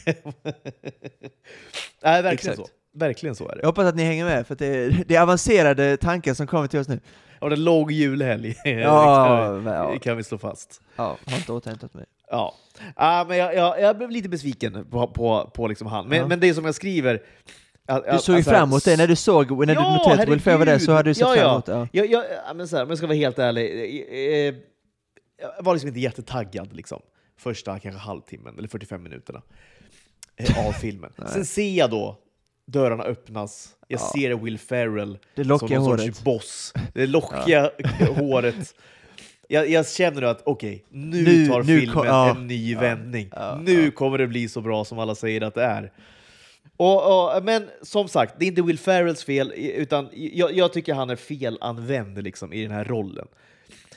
Nej, verkligen Exakt. så. Verkligen så är det. Jag hoppas att ni hänger med, för det är, det är avancerade tankar som kommer till oss nu. Och det är låg julhelg, Ja, det men, ja. kan, kan vi slå fast. Ja, har inte återhämtat mig. Ja, ah, men jag, jag, jag blev lite besviken på, på, på liksom han. Men, Ja. men det är som jag skriver... att- Du såg ju alltså, fram emot det, när du såg, när du Ja, noterade att Will Ferrell var där så hade du sett fram Ja, emot det. Ja. Jag, jag, ja, men så här, om jag ska vara helt ärlig, eh, eh, jag var liksom inte jättetaggad liksom, första kanske halvtimmen eller 45 minuterna eh, av filmen. Sen ser jag då dörrarna öppnas, jag Ja. ser Will Ferrell Det som någon håret. sorts boss. Det lockiga håret. Jag, jag känner att okej, nu, Nu- tar nu filmen ja. en ny vändning. Ja, nu ja. kommer det bli så bra som alla säger att det är. Och, och, men som sagt, det är inte Will Ferrells fel, utan jag, jag tycker han är felanvänd liksom, i den här rollen.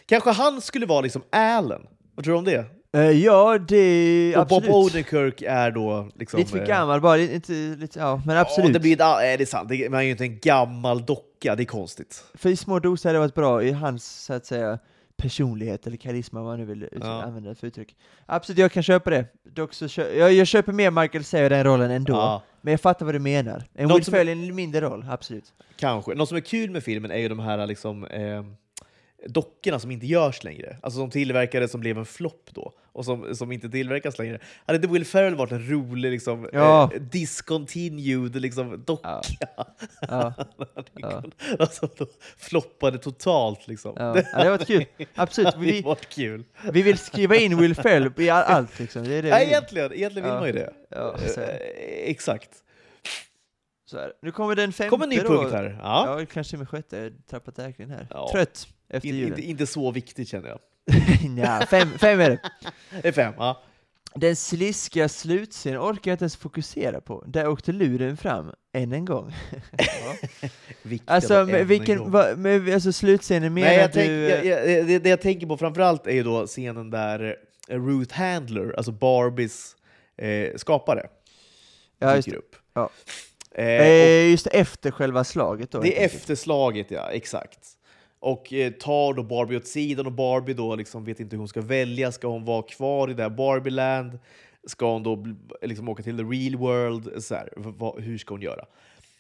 Kanske han skulle vara liksom Allen. Vad tror du om det? Eh, ja, det... Och absolut. Bob Odenkirk är då... Liksom, lite för eh, gammal bara, inte, lite, ja, men Ja, absolut. det blir ett, ah, är det sant? Det, man är ju inte en gammal docka, det är konstigt. För i små doser hade det varit bra i hans, så att säga, personlighet eller karisma, vad man nu vill Ja. använda det för uttryck. Absolut, jag kan köpa det. Dock så kö- jag, jag köper mer Michael Cera den rollen ändå, Ja. men jag fattar vad du menar. En Något Will Ferrell är en mindre roll, absolut. Kanske. Något som är kul med filmen är ju de här liksom, eh, dockorna som inte görs längre. Alltså som tillverkades som blev en flopp då, och som, som inte tillverkas längre. Hade inte Will Ferrell varit en rolig liksom, Ja. eh, discontinued liksom, docka? Ja. Ja, ja. alltså, då floppade totalt liksom. ja. det har varit kul. Absolut, hade vi, varit kul. vi vill skriva in Will Ferrell i all, allt liksom. Det är det vill. egentligen, egentligen vill man ju det. Eh, exakt. Så är det. Nu kommer den femte Kommer en ny då. punkt här. Ja. Ja, kanske med sjätte. Jag tappat räkningen här. Trött efter In, julen. inte, inte så viktigt känner jag. ja, fem, fem är det. Det är fem, ja. Den sliskiga slutscenen orkar jag inte ens fokusera på. Där åkte luren fram, än en gång. Alltså, med, vilken, gång. va, med, alltså slutscenen menar Nej, jag du... tänk, jag, jag, det, det jag tänker på framförallt är ju då scenen där eh, Ruth Handler, alltså Barbies eh, skapare, ja, just, dyker upp. ja. Eh, och eh, just efter själva slaget då. det är efter slaget, ja, exakt. Och eh, tar då Barbie åt sidan och Barbie då liksom vet inte hur hon ska välja. Ska hon vara kvar i det här Barbieland? Ska hon då liksom åka till the real world? Så här, hur ska hon göra?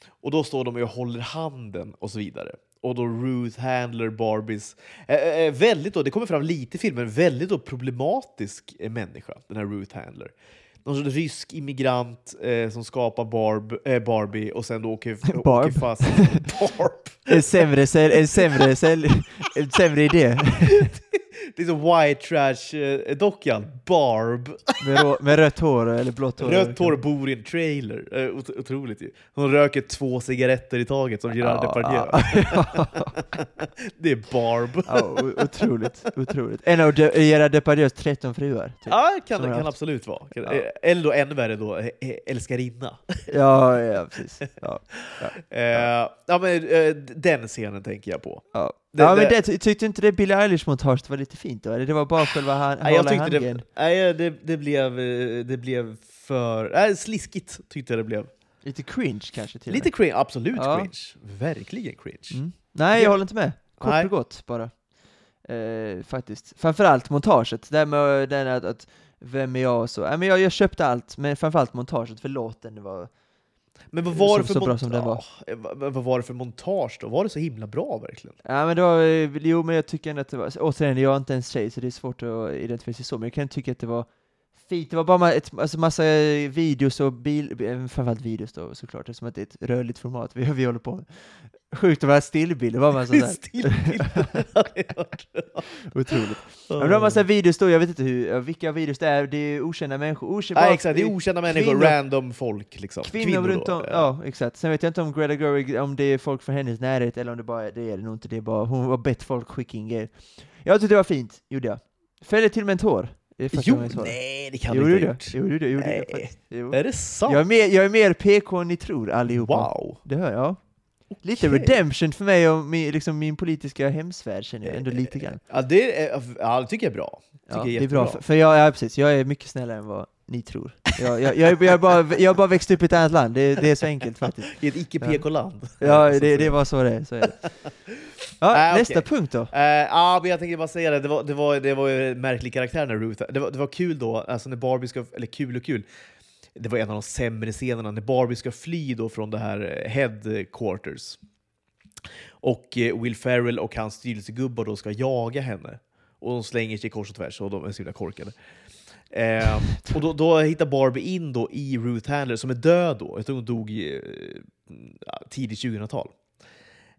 Och då står de och håller handen och så vidare. Och då Ruth Handler, Barbies... Eh, eh, eh väldigt då, det kommer fram lite i filmen, väldigt då problematisk eh, människa, den här Ruth Handler. Någon sorts rysk immigrant eh, som skapar Barb, eh, Barbie och sen då åker, Barb. åker fast... Barb! En sämre, en sämre, en sämre idé. Det är som white trash-dockan, Barb. Med, rå, med rött hår eller blått hår. Rött hår bor i en trailer. Eh, ot- otroligt ju. Hon röker två cigaretter i taget som Gerard Depardieu. ja, Det är Barb. ja, otroligt, otroligt. En av De, Gerard Depardieux 13 fruar. Typ. Ja, kan, kan haft. absolut vara. Ja. eh, Eller då ännu värre då, eh, eh, älskarinna. Ja, ja, precis. Ja, Eh, ja, men, eh, den scenen tänker jag på. ja. Det- ja men det- det, ty- tyckte inte det Billie Eilish-montaget var lite fint då? Eller det var bara själva han, Nej, jag tyckte det, handgen? nej, det, det, blev, eh, det blev för... Nej, sliskigt tyckte jag det blev. Lite cringe kanske till Lite cringe, absolut Ja. cringe. Verkligen cringe. Mm. Nej, jag håller inte med. Kort Nej. och gott bara. Eh, faktiskt. Framförallt montaget. Det här med den att, att vem är jag och så. Nej, men jag, jag köpte allt, men framförallt montaget för låten det var... Men vad var, det för var. Ja, vad, vad var det för montage då? Var det så himla bra verkligen? Ja men det var, eh, jo men jag tycker ändå att det var, återigen jag är inte ens tjej så det är svårt att identifiera sig så, men jag kan tycka att det var fint, det var bara ett, alltså massa videos och bil, eh, framförallt videos då såklart, eftersom att det är ett rörligt format vi, vi håller på med. Sjukt att vara stillbilder, bara massa sådär, Stillbild otroligt. Ja, men det var massa videos då, jag vet inte hur, ja, vilka videos det är, det är okända människor, okända, Nej, exakt, det är okända människor, kvinnor- random folk liksom. Kvinnor, runt då, om, ja exakt. Sen vet jag inte om Greta Gerwig, om det är folk från hennes närhet eller om det bara är, det är det nog inte, det är bara, hon har bett folk skicka in grejer. Jag tyckte det var fint, gjorde jag. Fällde till med en tår. Jo, nej det kan Jo, du inte ha gjort. Jo, det gjorde jag. Är det sant? Jag är, mer, jag är mer PK än ni tror allihopa. Wow! Det hör jag. Lite Okej. redemption för mig och min, liksom min politiska hemsfärd känner jag ändå lite grann. Ja, det, är, ja, det tycker jag är bra. Tycker Ja, jag är det är bra, för, för jag, ja, precis, jag är mycket snällare än vad ni tror. Jag, jag, jag, jag, bara, jag bara växt upp i ett annat land, det, det är så enkelt faktiskt. I ett icke-PK-land. Ja, det, det var så det är. Så är det. Ja, Nej, nästa okej. punkt då. Eh, ja, men jag tänkte bara säga det, det var, det var, det var ju en märklig karaktär när Ruth, det var, det var kul då, alltså när Barbie ska, eller kul och kul, det var en av de sämre scenerna, när Barbie ska fly då från det här eh, headquarters. Och eh, Will Ferrell och hans styrelsegubbar då ska jaga henne. Och de slänger sig kors och tvärs och de är så himla korkade. Eh, och då, då hittar Barbie in då i Ruth Handler som är död då. Jag tror hon dog i eh, tidigt 2000-tal.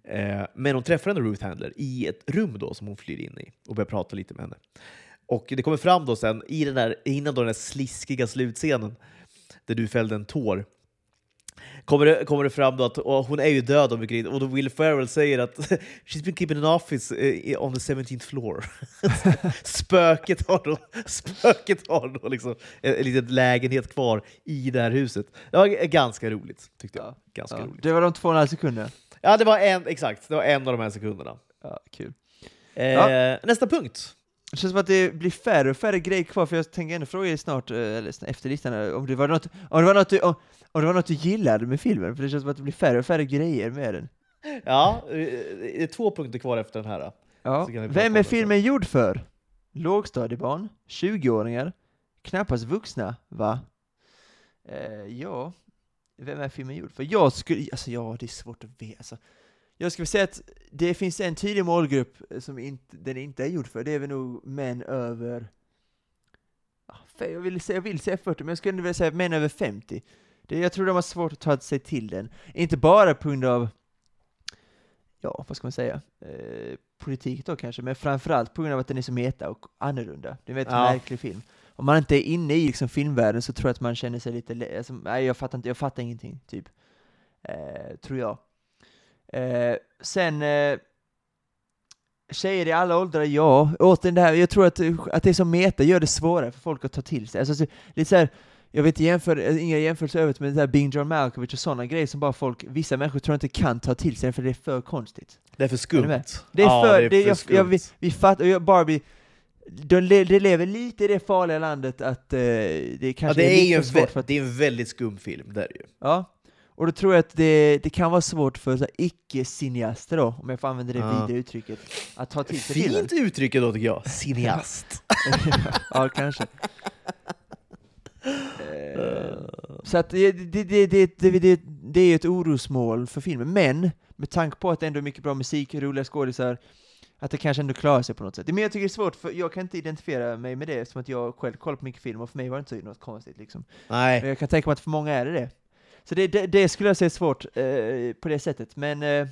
Eh, men hon träffar ändå Ruth Handler i ett rum då som hon flyr in i och börjar prata lite med henne. Och det kommer fram då sen, i den där, innan då den där sliskiga slutscenen där du fällde en tår, kommer det, kommer det fram då att hon är ju död och, mycket, och då Will Ferrell säger att “She's been keeping an office eh, on the 17th floor”. spöket har då, spöket har då liksom en, en liten lägenhet kvar i det här huset. Det var ganska roligt, tyckte jag. Ja, Ganska Ja, roligt. det var de två och en halv sekunder. Ja, det var en, exakt. Det var en av de här sekunderna. Ja, kul. Eh, Ja. Nästa punkt. Det känns som att det blir färre och färre grejer kvar, för jag tänker ändå fråga dig snart, eh, eller efter listan, här, om det var något, om det var något, du, om, om det var något du gillade med filmen, för det känns som att det blir färre och färre grejer med den. Ja, eh, det är två punkter kvar efter den här. Ja. Så Vem är filmen gjord för? Lågstadiebarn? 20-åringar? Knappast vuxna, va? Eh, ja, vem är filmen gjord för? Jag skulle, alltså ja, det är svårt att veta. Alltså, jag skulle säga att det finns en tydlig målgrupp som inte, den inte är gjord för, det är väl nog män över Ah, jag vill, säga, jag vill säga 40, men jag skulle vilja säga män över 50. Det, jag tror de har svårt att ta sig till den. Inte bara på grund av, ja, vad ska man säga, eh, politik då kanske, men framförallt på grund av att den är så meta och annorlunda. Det är en väldigt Ja. märklig film. Om man inte är inne i liksom, filmvärlden så tror jag att man känner sig lite, alltså, nej jag fattar inte, jag fattar ingenting, typ. Eh, tror jag. Eh, sen, eh, Tjejer i alla åldrar, ja. Återigen det här, jag tror att, att det som meta gör det svårare för folk att ta till sig. Alltså, så, lite så här, jag vet jämför, inga jämförelser övrigt med det här Bing John Malkovich och sådana grejer som bara folk, vissa människor tror inte kan ta till sig för det är för konstigt. Det är för Är skumt. med? Det är Ja, för, det är det, för jag, skumt. jag, vi, vi fattar, och jag- Barbie, de, le- de lever lite i det farliga landet att eh, det ja, kanske det, är ju lite svårt för att, det är en väldigt skum film, det är det ju. ja. Och då tror jag att det, det kan vara svårt för icke-cineaster då, om jag får använda det Ja. vidare uttrycket, att ta till sig filmen. Fint uttryck då tycker jag. Cineast. ja, kanske. Eh, så att det, det, det, det, det, det, är ett orosmål för filmen, men med tanke på att det ändå är mycket bra musik, roliga skådisar, att det kanske ändå klarar sig på något sätt. Men jag tycker det är svårt, för jag kan inte identifiera mig med det, eftersom att jag själv kollar på mycket film, och för mig var det inte så något konstigt liksom. Men Nej. jag kan tänka mig att för många är det det. Så det, det, det skulle jag säga är svårt eh, på det sättet, men eh,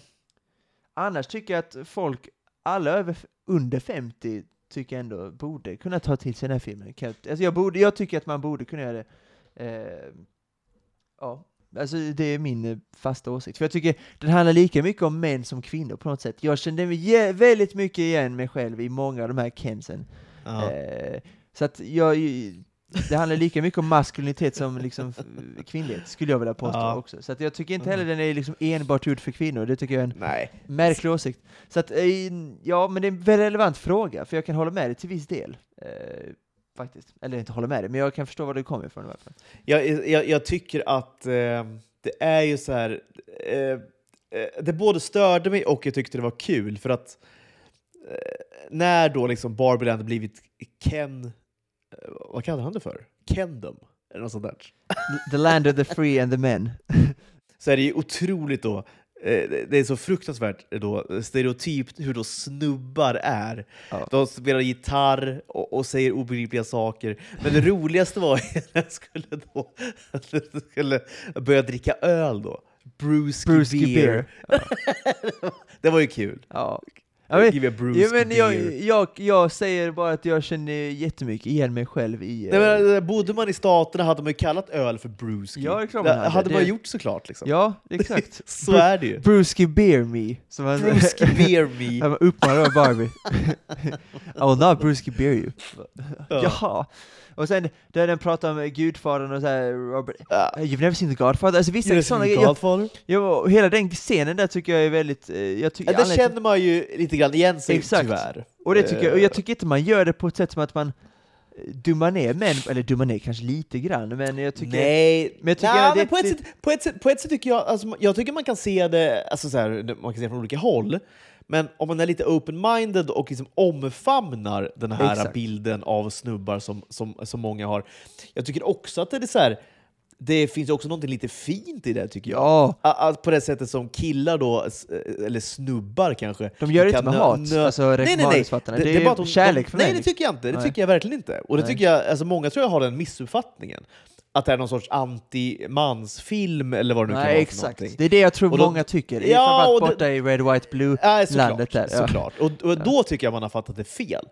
annars tycker jag att folk, alla över, under 50, tycker jag ändå borde kunna ta till sig den här filmen. Alltså jag, borde, jag tycker att man borde kunna göra det. Eh, ja, alltså det är min eh, fasta åsikt. För jag tycker den handlar lika mycket om män som kvinnor på något sätt. Jag kände mig väldigt mycket igen mig själv i många av de här Kensen. Ja. Eh, så att jag, det handlar lika mycket om maskulinitet som liksom f- kvinnlighet, skulle jag vilja påstå Ja. också. Så att jag tycker inte heller den är liksom enbart gjord för kvinnor, det tycker jag är en Nej. märklig åsikt. Så att, eh, ja, men det är en väldigt relevant fråga, för jag kan hålla med dig till viss del. Eh, faktiskt. Eller inte hålla med dig, men jag kan förstå var du kommer ifrån i alla fall. Jag, jag, jag tycker att eh, det är ju så här... Eh, eh, det både störde mig och jag tyckte det var kul för att eh, när då liksom Barbie blivit Ken... Vad kallar han det för? Kendom? Eller något sånt där. The land of the free and the men. Så är det ju otroligt då eh, det är så fruktansvärt då, stereotypt hur då snubbar är. Ja. De spelar gitarr och, och säger obegripliga saker. Men det roligaste var när jag skulle, då, att jag skulle börja dricka öl då. Brewski beer. beer. Det var ju kul. Ja. Ja, men, Give a brewski ja, men jag, jag, jag säger bara att jag känner jättemycket igen mig själv i... Nej, eh, men, bodde man i staterna hade man ju kallat öl för brewski. Ja, det är klart man hade. hade man Det- gjort såklart. Liksom. Ja, exakt. Så är det ju. Brewski beer me. Som man, Brewski beer me. Ja, man uppmanar då Barbie. I will not Brewski beer you. Ja. Jaha. Och sen där den pratar om Gudfadern och så här, Robert, Ja. You've never seen the Godfather? Alltså vissa sådana grejer. Godfather? Ja, och hela den scenen där tycker jag är väldigt, eh, jag tycker, Ja, där anledningen- känner man ju lite grann igen sig Exakt. tyvärr. och det tycker jag, och jag Eh, tycker inte man gör det på ett sätt som att man eh, dummar ner män, eller dummar ner kanske lite grann, men jag tycker... Nej, men jag tycker Nej, det- men på, ett det- sätt, på, ett sätt, på ett sätt tycker jag, alltså, jag tycker man kan se det, alltså, så här, man kan se det från olika håll, men om man är lite open-minded och liksom omfamnar den här Exakt. bilden av snubbar som, som, som många har. Jag tycker också att det är så här, det finns också något lite fint i det tycker jag. Ja, A- a- På det sättet som killar då, s- eller snubbar kanske, de gör det inte med hat, alltså Nej, nej, nej. manusfattarna. Det, är bara att de- kärlek för Nej, mig. det tycker jag inte. Det Nej. tycker jag verkligen inte. Och det Nej. tycker jag, alltså många tror jag har den missuppfattningen. Att det är någon sorts anti-mansfilm eller vad det nu kan Nej, vara exakt. för. Det är det jag tror då- många tycker. Ja, Framförallt och det- borta i Red, White, Blue. Ja, såklart. landet där, ja. såklart. Och, och då tycker jag man har fattat det fel.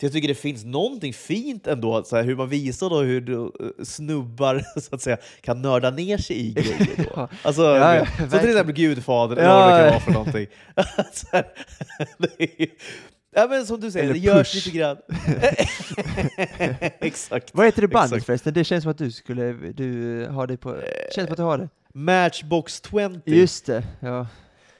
För jag tycker det finns någonting fint ändå, så här, hur man visar då hur då, eh, snubbar så att säga, kan nörda ner sig i grejer. Då. Ja. Alltså, Ja, som till exempel Gudfadern, eller vad det kan vara för någonting. ja, men som du säger, Eller det görs push. lite grann. Exakt. Vad heter det bandet Exakt. förresten? Det känns som att du skulle du har det på... Det känns som att du har det. Matchbox 20. Just det, ja.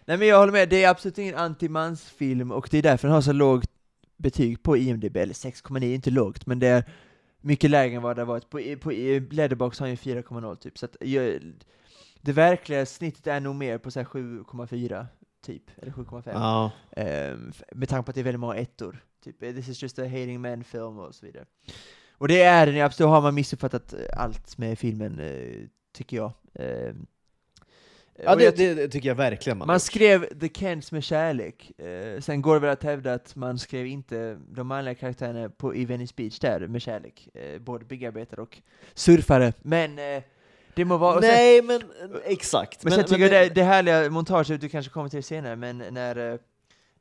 Nej men jag håller med, det är absolut ingen antimansfilm och det är därför den har så lågt betyg på IMDB, eller 6,9 är inte lågt, men det är mycket lägre än vad det har varit. På, på Letterboxd har den ju 4,0 typ, så att jag, det verkliga snittet är nog mer på så här 7,4 typ, eller 7,5. Ja. F- med tanke på att det är väldigt många ettor. Typ, eh, this is just a hating men film och så vidare. Och det är den ju absolut, då har man missuppfattat eh, allt med filmen, eh, tycker jag. Ehm, Ja, det, det, det tycker jag verkligen man, man gjort. skrev The Kents med kärlek, eh, sen går det väl att hävda att man skrev inte de manliga karaktärerna på, i Venice Beach där med kärlek, eh, både byggarbetare och surfare, men eh, det må vara... och sen- Nej, men exakt. men, sen tycker jag det, det härliga montaget, du kanske kommer till senare, men när eh,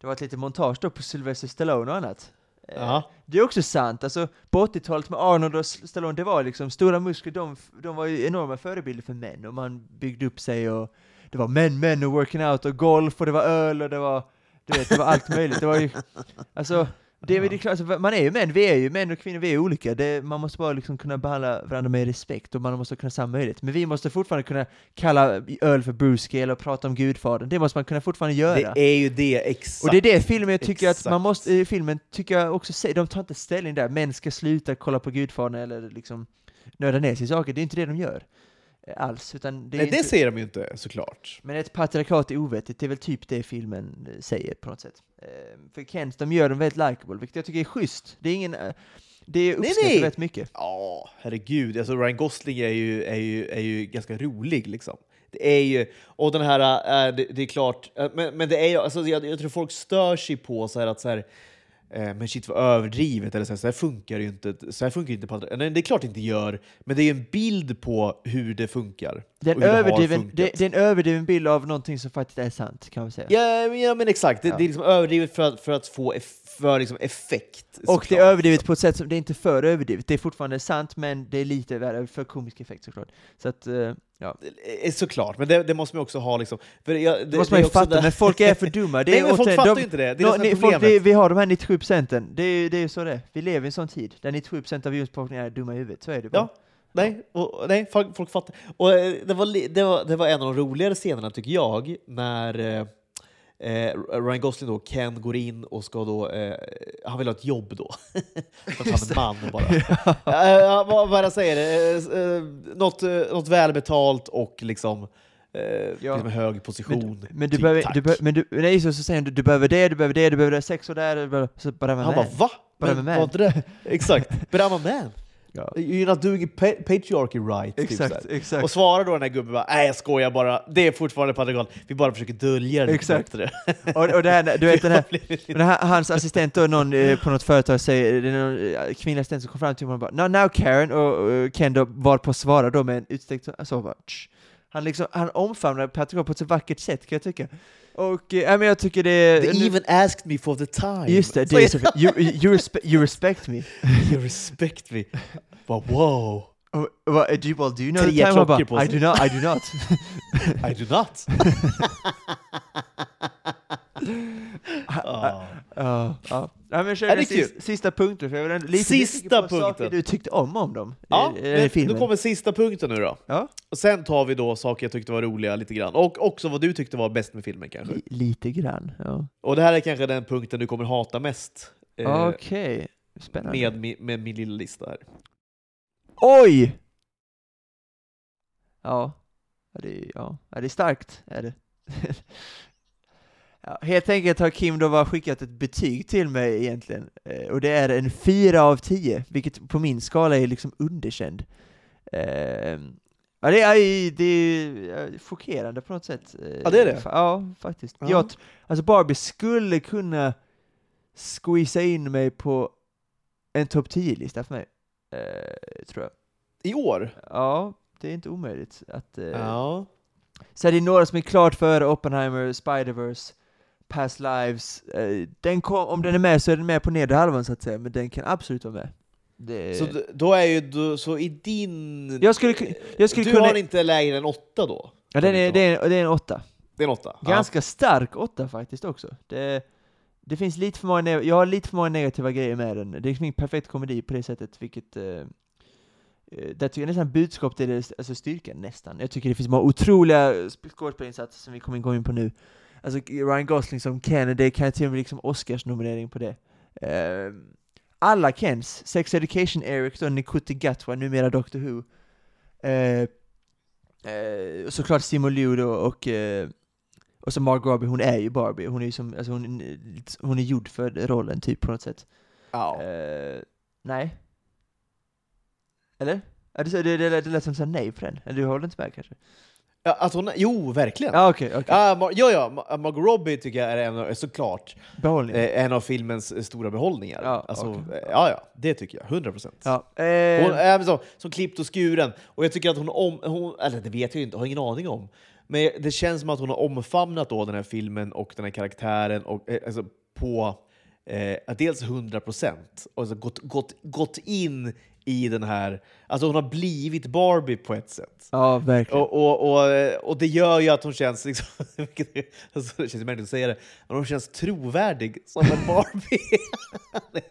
det var ett litet montage då på Sylvester Stallone och annat. Ja. Det är också sant, alltså på 80-talet med Arnold och Stallone, det var liksom stora muskler, de, de var ju enorma förebilder för män, och man byggde upp sig och det var män, män och working out och golf och det var öl och det var Du vet, det var allt möjligt. Det var ju, alltså, det, det är klart, alltså, man är ju män, vi är ju män och kvinnor, vi är olika. Det, man måste bara liksom kunna behandla varandra med respekt och man måste kunna ha samma möjlighet. Men vi måste fortfarande kunna kalla öl för brewski eller prata om Gudfadern. Det måste man kunna fortfarande göra. Det är ju det, exakt. Och det är det filmen jag tycker att man Exakt. måste, i filmen tycker jag också de tar inte ställning där, män ska sluta kolla på Gudfadern eller liksom nöda ner sig i saker, det är inte det de gör. Eh, Alls, utan det Nej, det inte, säger de ju inte såklart. Men ett patriarkat är ovettigt, det är väl typ det filmen eh, säger på något sätt. Eh, för Kens, de gör dem väldigt likeable, vilket jag tycker är schysst. Det är ingen, eh, det nej. väldigt mycket. Ja, herregud. Alltså Ryan Gosling är ju, är ju, är ju ganska rolig liksom. Det är ju, och den här, äh, det, är klart, men, men det är ju, alltså, jag, jag tror folk stör sig på så här att så här, eh, men shit vad överdrivet, eller så här, så här funkar ju inte. Så här funkar inte patri- Nej, det är klart det inte gör, men det är en bild på hur det funkar. Det är, en överdriven, det, det är en överdriven bild av någonting som faktiskt är sant, kan man säga. Ja, men- ja men exakt, det, Ja. det är liksom överdrivet för att, för att få för liksom effekt. Och det är överdrivet på ett sätt som, det är inte för överdrivet, det är fortfarande sant, men det är lite värre, för komisk effekt såklart. Så att, eh, ja. Eh, Såklart, men det, det måste man också ha liksom. Jag, det, måste man ju fatta, där- men folk är för dumma. Det är Nej, men folk fattar ju inte det. Det är är ni, folk, vi, vi har de här 97 procenten, det är ju så det är. Vi lever i en sån tid, där 97 procent av jordens befolkning är dumma i huvudet, så är det bara. Ja. Nej, och, nej folk, folk fattar. Och, eh, det, var, det, var, det var en av de roligare scenerna tycker jag, när eh, eh, Ryan Gosling då, Ken går in och ska då, eh, han vill ha ett jobb då. För att han är man bara. ja. vad, vad det jag säger? Eh, eh, något, eh, något välbetalt och liksom, eh, Ja. liksom hög position. Men, men, du Typ, behöver, du, behöver- men du, nej, så, så säger du, du behöver det, du behöver det, du behöver det, sex och där, du behöver, så bara han bara va? Bara Men man. Exakt. But I'm a man. Ja. You're not doing pa patriarchy right. typ så här. Exakt, exakt. Och svarar då den här gubben bara nej jag skojar bara, det är fortfarande patriarkat, vi bara försöker dölja det Exakt. bättre. Och, och det här, du vet den här, den här, hans assistent då, någon eh, på något företag säger, det är någon eh, kvinnlig assistent som kom fram till honom och bara no, now Karen, och, och Ken då var på svara då med en utsträckt så bara, tsch. Han liksom, han omfamnar patriarkat på ett så vackert sätt kan jag tycka. Och, eh, ja, men jag tycker det... They nu- even asked me for the time. Just det, det är så, you, you, respe, you respect me. you respect me. Bara, wow, vad, do, you, well, do you know the time? Bara, I do not, I do not. I do not. Ja, ja. Ja, men kör den det är kul. sista, punkten, för jag ändå lite Sista nyfiken på punkten. saker du tyckte om om dem. Ja, i, i men filmen. då kommer sista punkten nu då. Ja. Och sen tar vi då saker jag tyckte var roliga lite grann. Och också vad du tyckte var bäst med filmen kanske. Li- lite grann, ja. Och det här är kanske den punkten du kommer hata mest. eh, Okej, spännande. med, mi- med min lilla lista här. Oj! Ja, ja, det är, ja. ja, det är starkt, är det. ja, helt enkelt har Kim då bara skickat ett betyg till mig egentligen, eh, och det är en 4 av 10, vilket på min skala är liksom underkänd. Eh, ja, det är, det är chockerande på något sätt. eh, Ja, det är det. Ja, faktiskt. Ja. Jag, alltså Barbie skulle kunna squeeza in mig på en topp 10-lista för mig, eh, tror jag. I år? Ja, det är inte omöjligt. Att, eh, Ja. Så är det några som är klart före Oppenheimer, Spider-Verse, Past Lives. Eh, den kom, om den är med så är den med på nedre halvan så att säga, men den kan absolut vara med. Det, Så då är ju du, så i din... Jag skulle ku- jag skulle du kunna- har inte lägre än åtta då? ja, den är, det, är, det är en åtta. Det är en åtta? Ganska stark åtta faktiskt också. Det, det finns lite för många, jag har lite för många negativa grejer med den. Det är liksom ingen perfekt komedi på det sättet, vilket eh, eh, där tycker jag nästan budskap det är det- alltså styrkan, nästan. Jag tycker det finns många otroliga sp- skådespelarinsatser som vi kommer gå in på nu. Alltså Ryan Gosling som Ken, det kan jag till och med liksom Oscars-nominering på det. Eh, alla Kens, Sex Education Eric då, Nikuti Gatwa, numera Doctor Who. Eh, och såklart Liu då och eh, och så Margot Robbie, hon är ju Barbie, hon är ju som, alltså hon, hon är gjord för rollen typ på något sätt. Ja. Eh, nej. Eller? Det, det, det, det lät som att nej på den. Eller du håller inte med kanske? Ja att hon, jo, verkligen. Ja, okej. Ja, Mar- ja, ja, Ma- Margot Robbie tycker jag är en av, såklart eh, en av filmens eh, stora behållningar. Ja, alltså, okej. eh, ja, ja, det tycker jag. 100 procent. ja. Hon Eh, är så, som klippt och skuren. Och jag tycker att hon, om, hon eller det vet jag inte, har ingen aning om. Men det känns som att hon har omfamnat då den här filmen och den här karaktären och, eh, alltså, på eh, dels 100 procent alltså gått, gått, gått in i den här... Alltså hon har blivit Barbie på ett sätt. Ja, verkligen. Och, och, och, och det gör ju att hon känns, liksom, alltså, det känns märkligt att säga det, men hon känns trovärdig som en Barbie.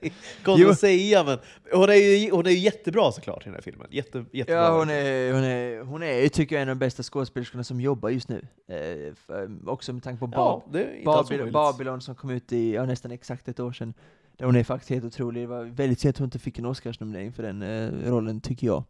Konstigt att säga, men hon är, ju, hon är ju jättebra såklart i den här filmen. Jätte, jättebra. Ja, hon är, hon är, hon är tycker jag, en av de bästa skådespelerskorna som jobbar just nu. Eh, för, också med tanke på Bab Ja, omöjligt. Babylon som kom ut i ja, nästan exakt ett år sedan. Där hon är faktiskt helt otrolig. Det var väldigt synd att hon inte fick en Oscarsnominering för den eh, rollen, tycker jag.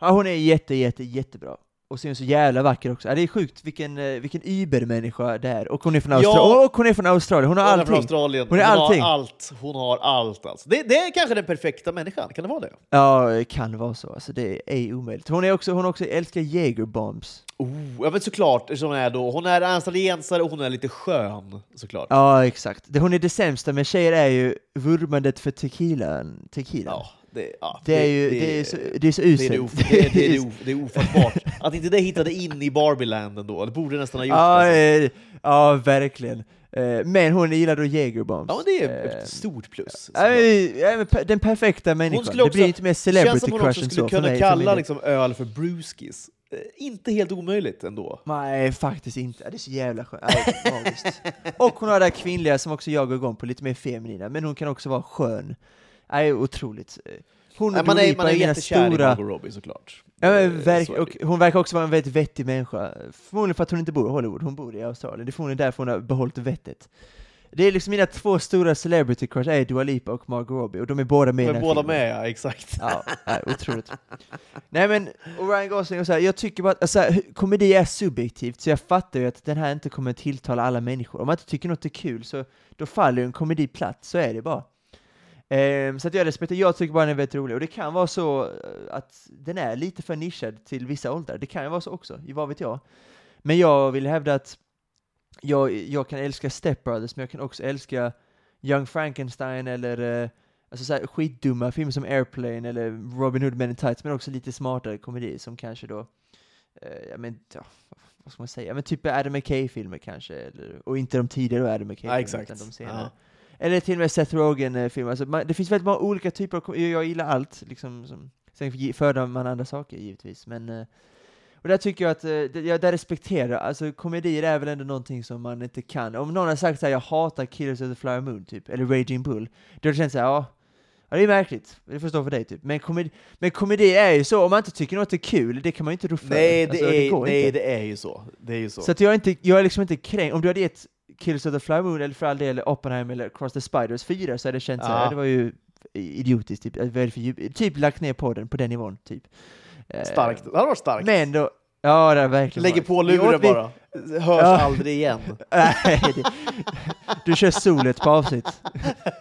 Ja, hon är jätte, jätte, jättebra. Och så är hon så jävla vacker också. Ja, det är sjukt vilken, eh, vilken übermänniska det är. Och hon är från Ja. Australien. Och hon är från Australien. Hon har Hon är från allting. Australien. Hon är allting. har allt. Hon har allt alltså. det, det är kanske den perfekta människan, kan det vara det? Ja, det kan vara så. Alltså, det är omöjligt. Hon är också, hon också älskar Jägerbombs. Oh, ja men såklart, som hon är då. Hon är australiensare och hon är lite skön, såklart. Ja, exakt. Det hon är det sämsta med tjejer är ju vurmandet för tequilan. tequila. Ja, det, ja, Det är ju det, är så, det är så uselt. Det är, det, of, det, of- det är ofattbart. Att inte det hittade in i Barbie-land ändå, det borde nästan ha gjort. ja, alltså. eh, ja, verkligen. Eh, Men hon gillar då Jägerbombs. Ja, men det är Eh, ett stort plus. Den perfekta människan. skulle Det också- blir inte mer känns celebrity som hon crush också än skulle så för kunna mig. för min kalla del. liksom, öl för brewskis. Eh, Inte helt omöjligt ändå. Nej, faktiskt inte. Det är så jävla skönt. Nej. Och hon har det här kvinnliga som också jag går igång på, lite mer feminina, men hon kan också vara skön. Nej, otroligt. Hon och man är, man är jättekär i stora... Margot Robbie såklart. Ja, Eh, verk, så och hon verkar också vara en väldigt vettig människa. Förmodligen för att hon inte bor i Hollywood, hon bor i Australien. Det är förmodligen därför hon har behållit vettet. Det är liksom mina två stora celebrity crush är Dua Lipa och Margot Robbie, och de är båda med i De den är här båda filmen. med, ja, exakt. Ja, nej, otroligt. Nej men, och Ryan Gosling och så här, jag tycker bara att alltså, komedi är subjektivt, så jag fattar ju att den här inte kommer tilltala alla människor. Om man inte tycker något är kul, så då faller ju en komedi platt, så är det bara. Ehm, så att jag respekterar, jag tycker bara den är väldigt rolig, och det kan vara så eh, att den är lite för nischad till vissa åldrar, det kan ju vara så också, vad vet jag. Men jag vill hävda att jag, jag kan älska Step Brothers, men jag kan också älska Young Frankenstein eller eh, Alltså så här, skitdumma filmer som Airplane eller Robin Hood Men in Tights, men också lite smartare komedier som kanske då, eh, ja men, ja, vad ska man säga, ja, men typ Adam McKay-filmer kanske, eller, och inte de tidigare Adam Ja, McKay-filmerna, exakt. utan de senare. Ja. Eller till och med Seth Rogen-filmer, alltså, man, det finns väldigt många olika typer av jag, gillar allt, liksom, som, sen föredrar man andra saker givetvis, men eh, och där tycker jag att, eh, det- jag där respekterar, alltså komedier är väl ändå någonting som man inte kan. Om någon har sagt såhär, jag hatar Killers of the Flower Moon, typ, eller Raging Bull, då har det såhär, ja, ja, det är märkligt, det får stå för dig typ. Men komedi, men komedi är ju så, om man inte tycker något är kul, det kan man ju inte rå för. Nej, det, Alltså, är, går nej inte. det är ju så. Det är ju så. Så att jag är, inte, jag är liksom inte kränkt, om du hade gett Killers of the Flower Moon, eller för all del Oppenheimer eller Cross the Spiders 4, så hade det känts Ja. såhär, det var ju idiotiskt, typ, det för typ lagt ner podden på den nivån, typ. Eh, Starkt. Det hade varit starkt. Men då, ja det har verkligen Lägger varit. på luren bara. Hörs Ja. aldrig igen. Nej, det, du kör solet på avsnitt.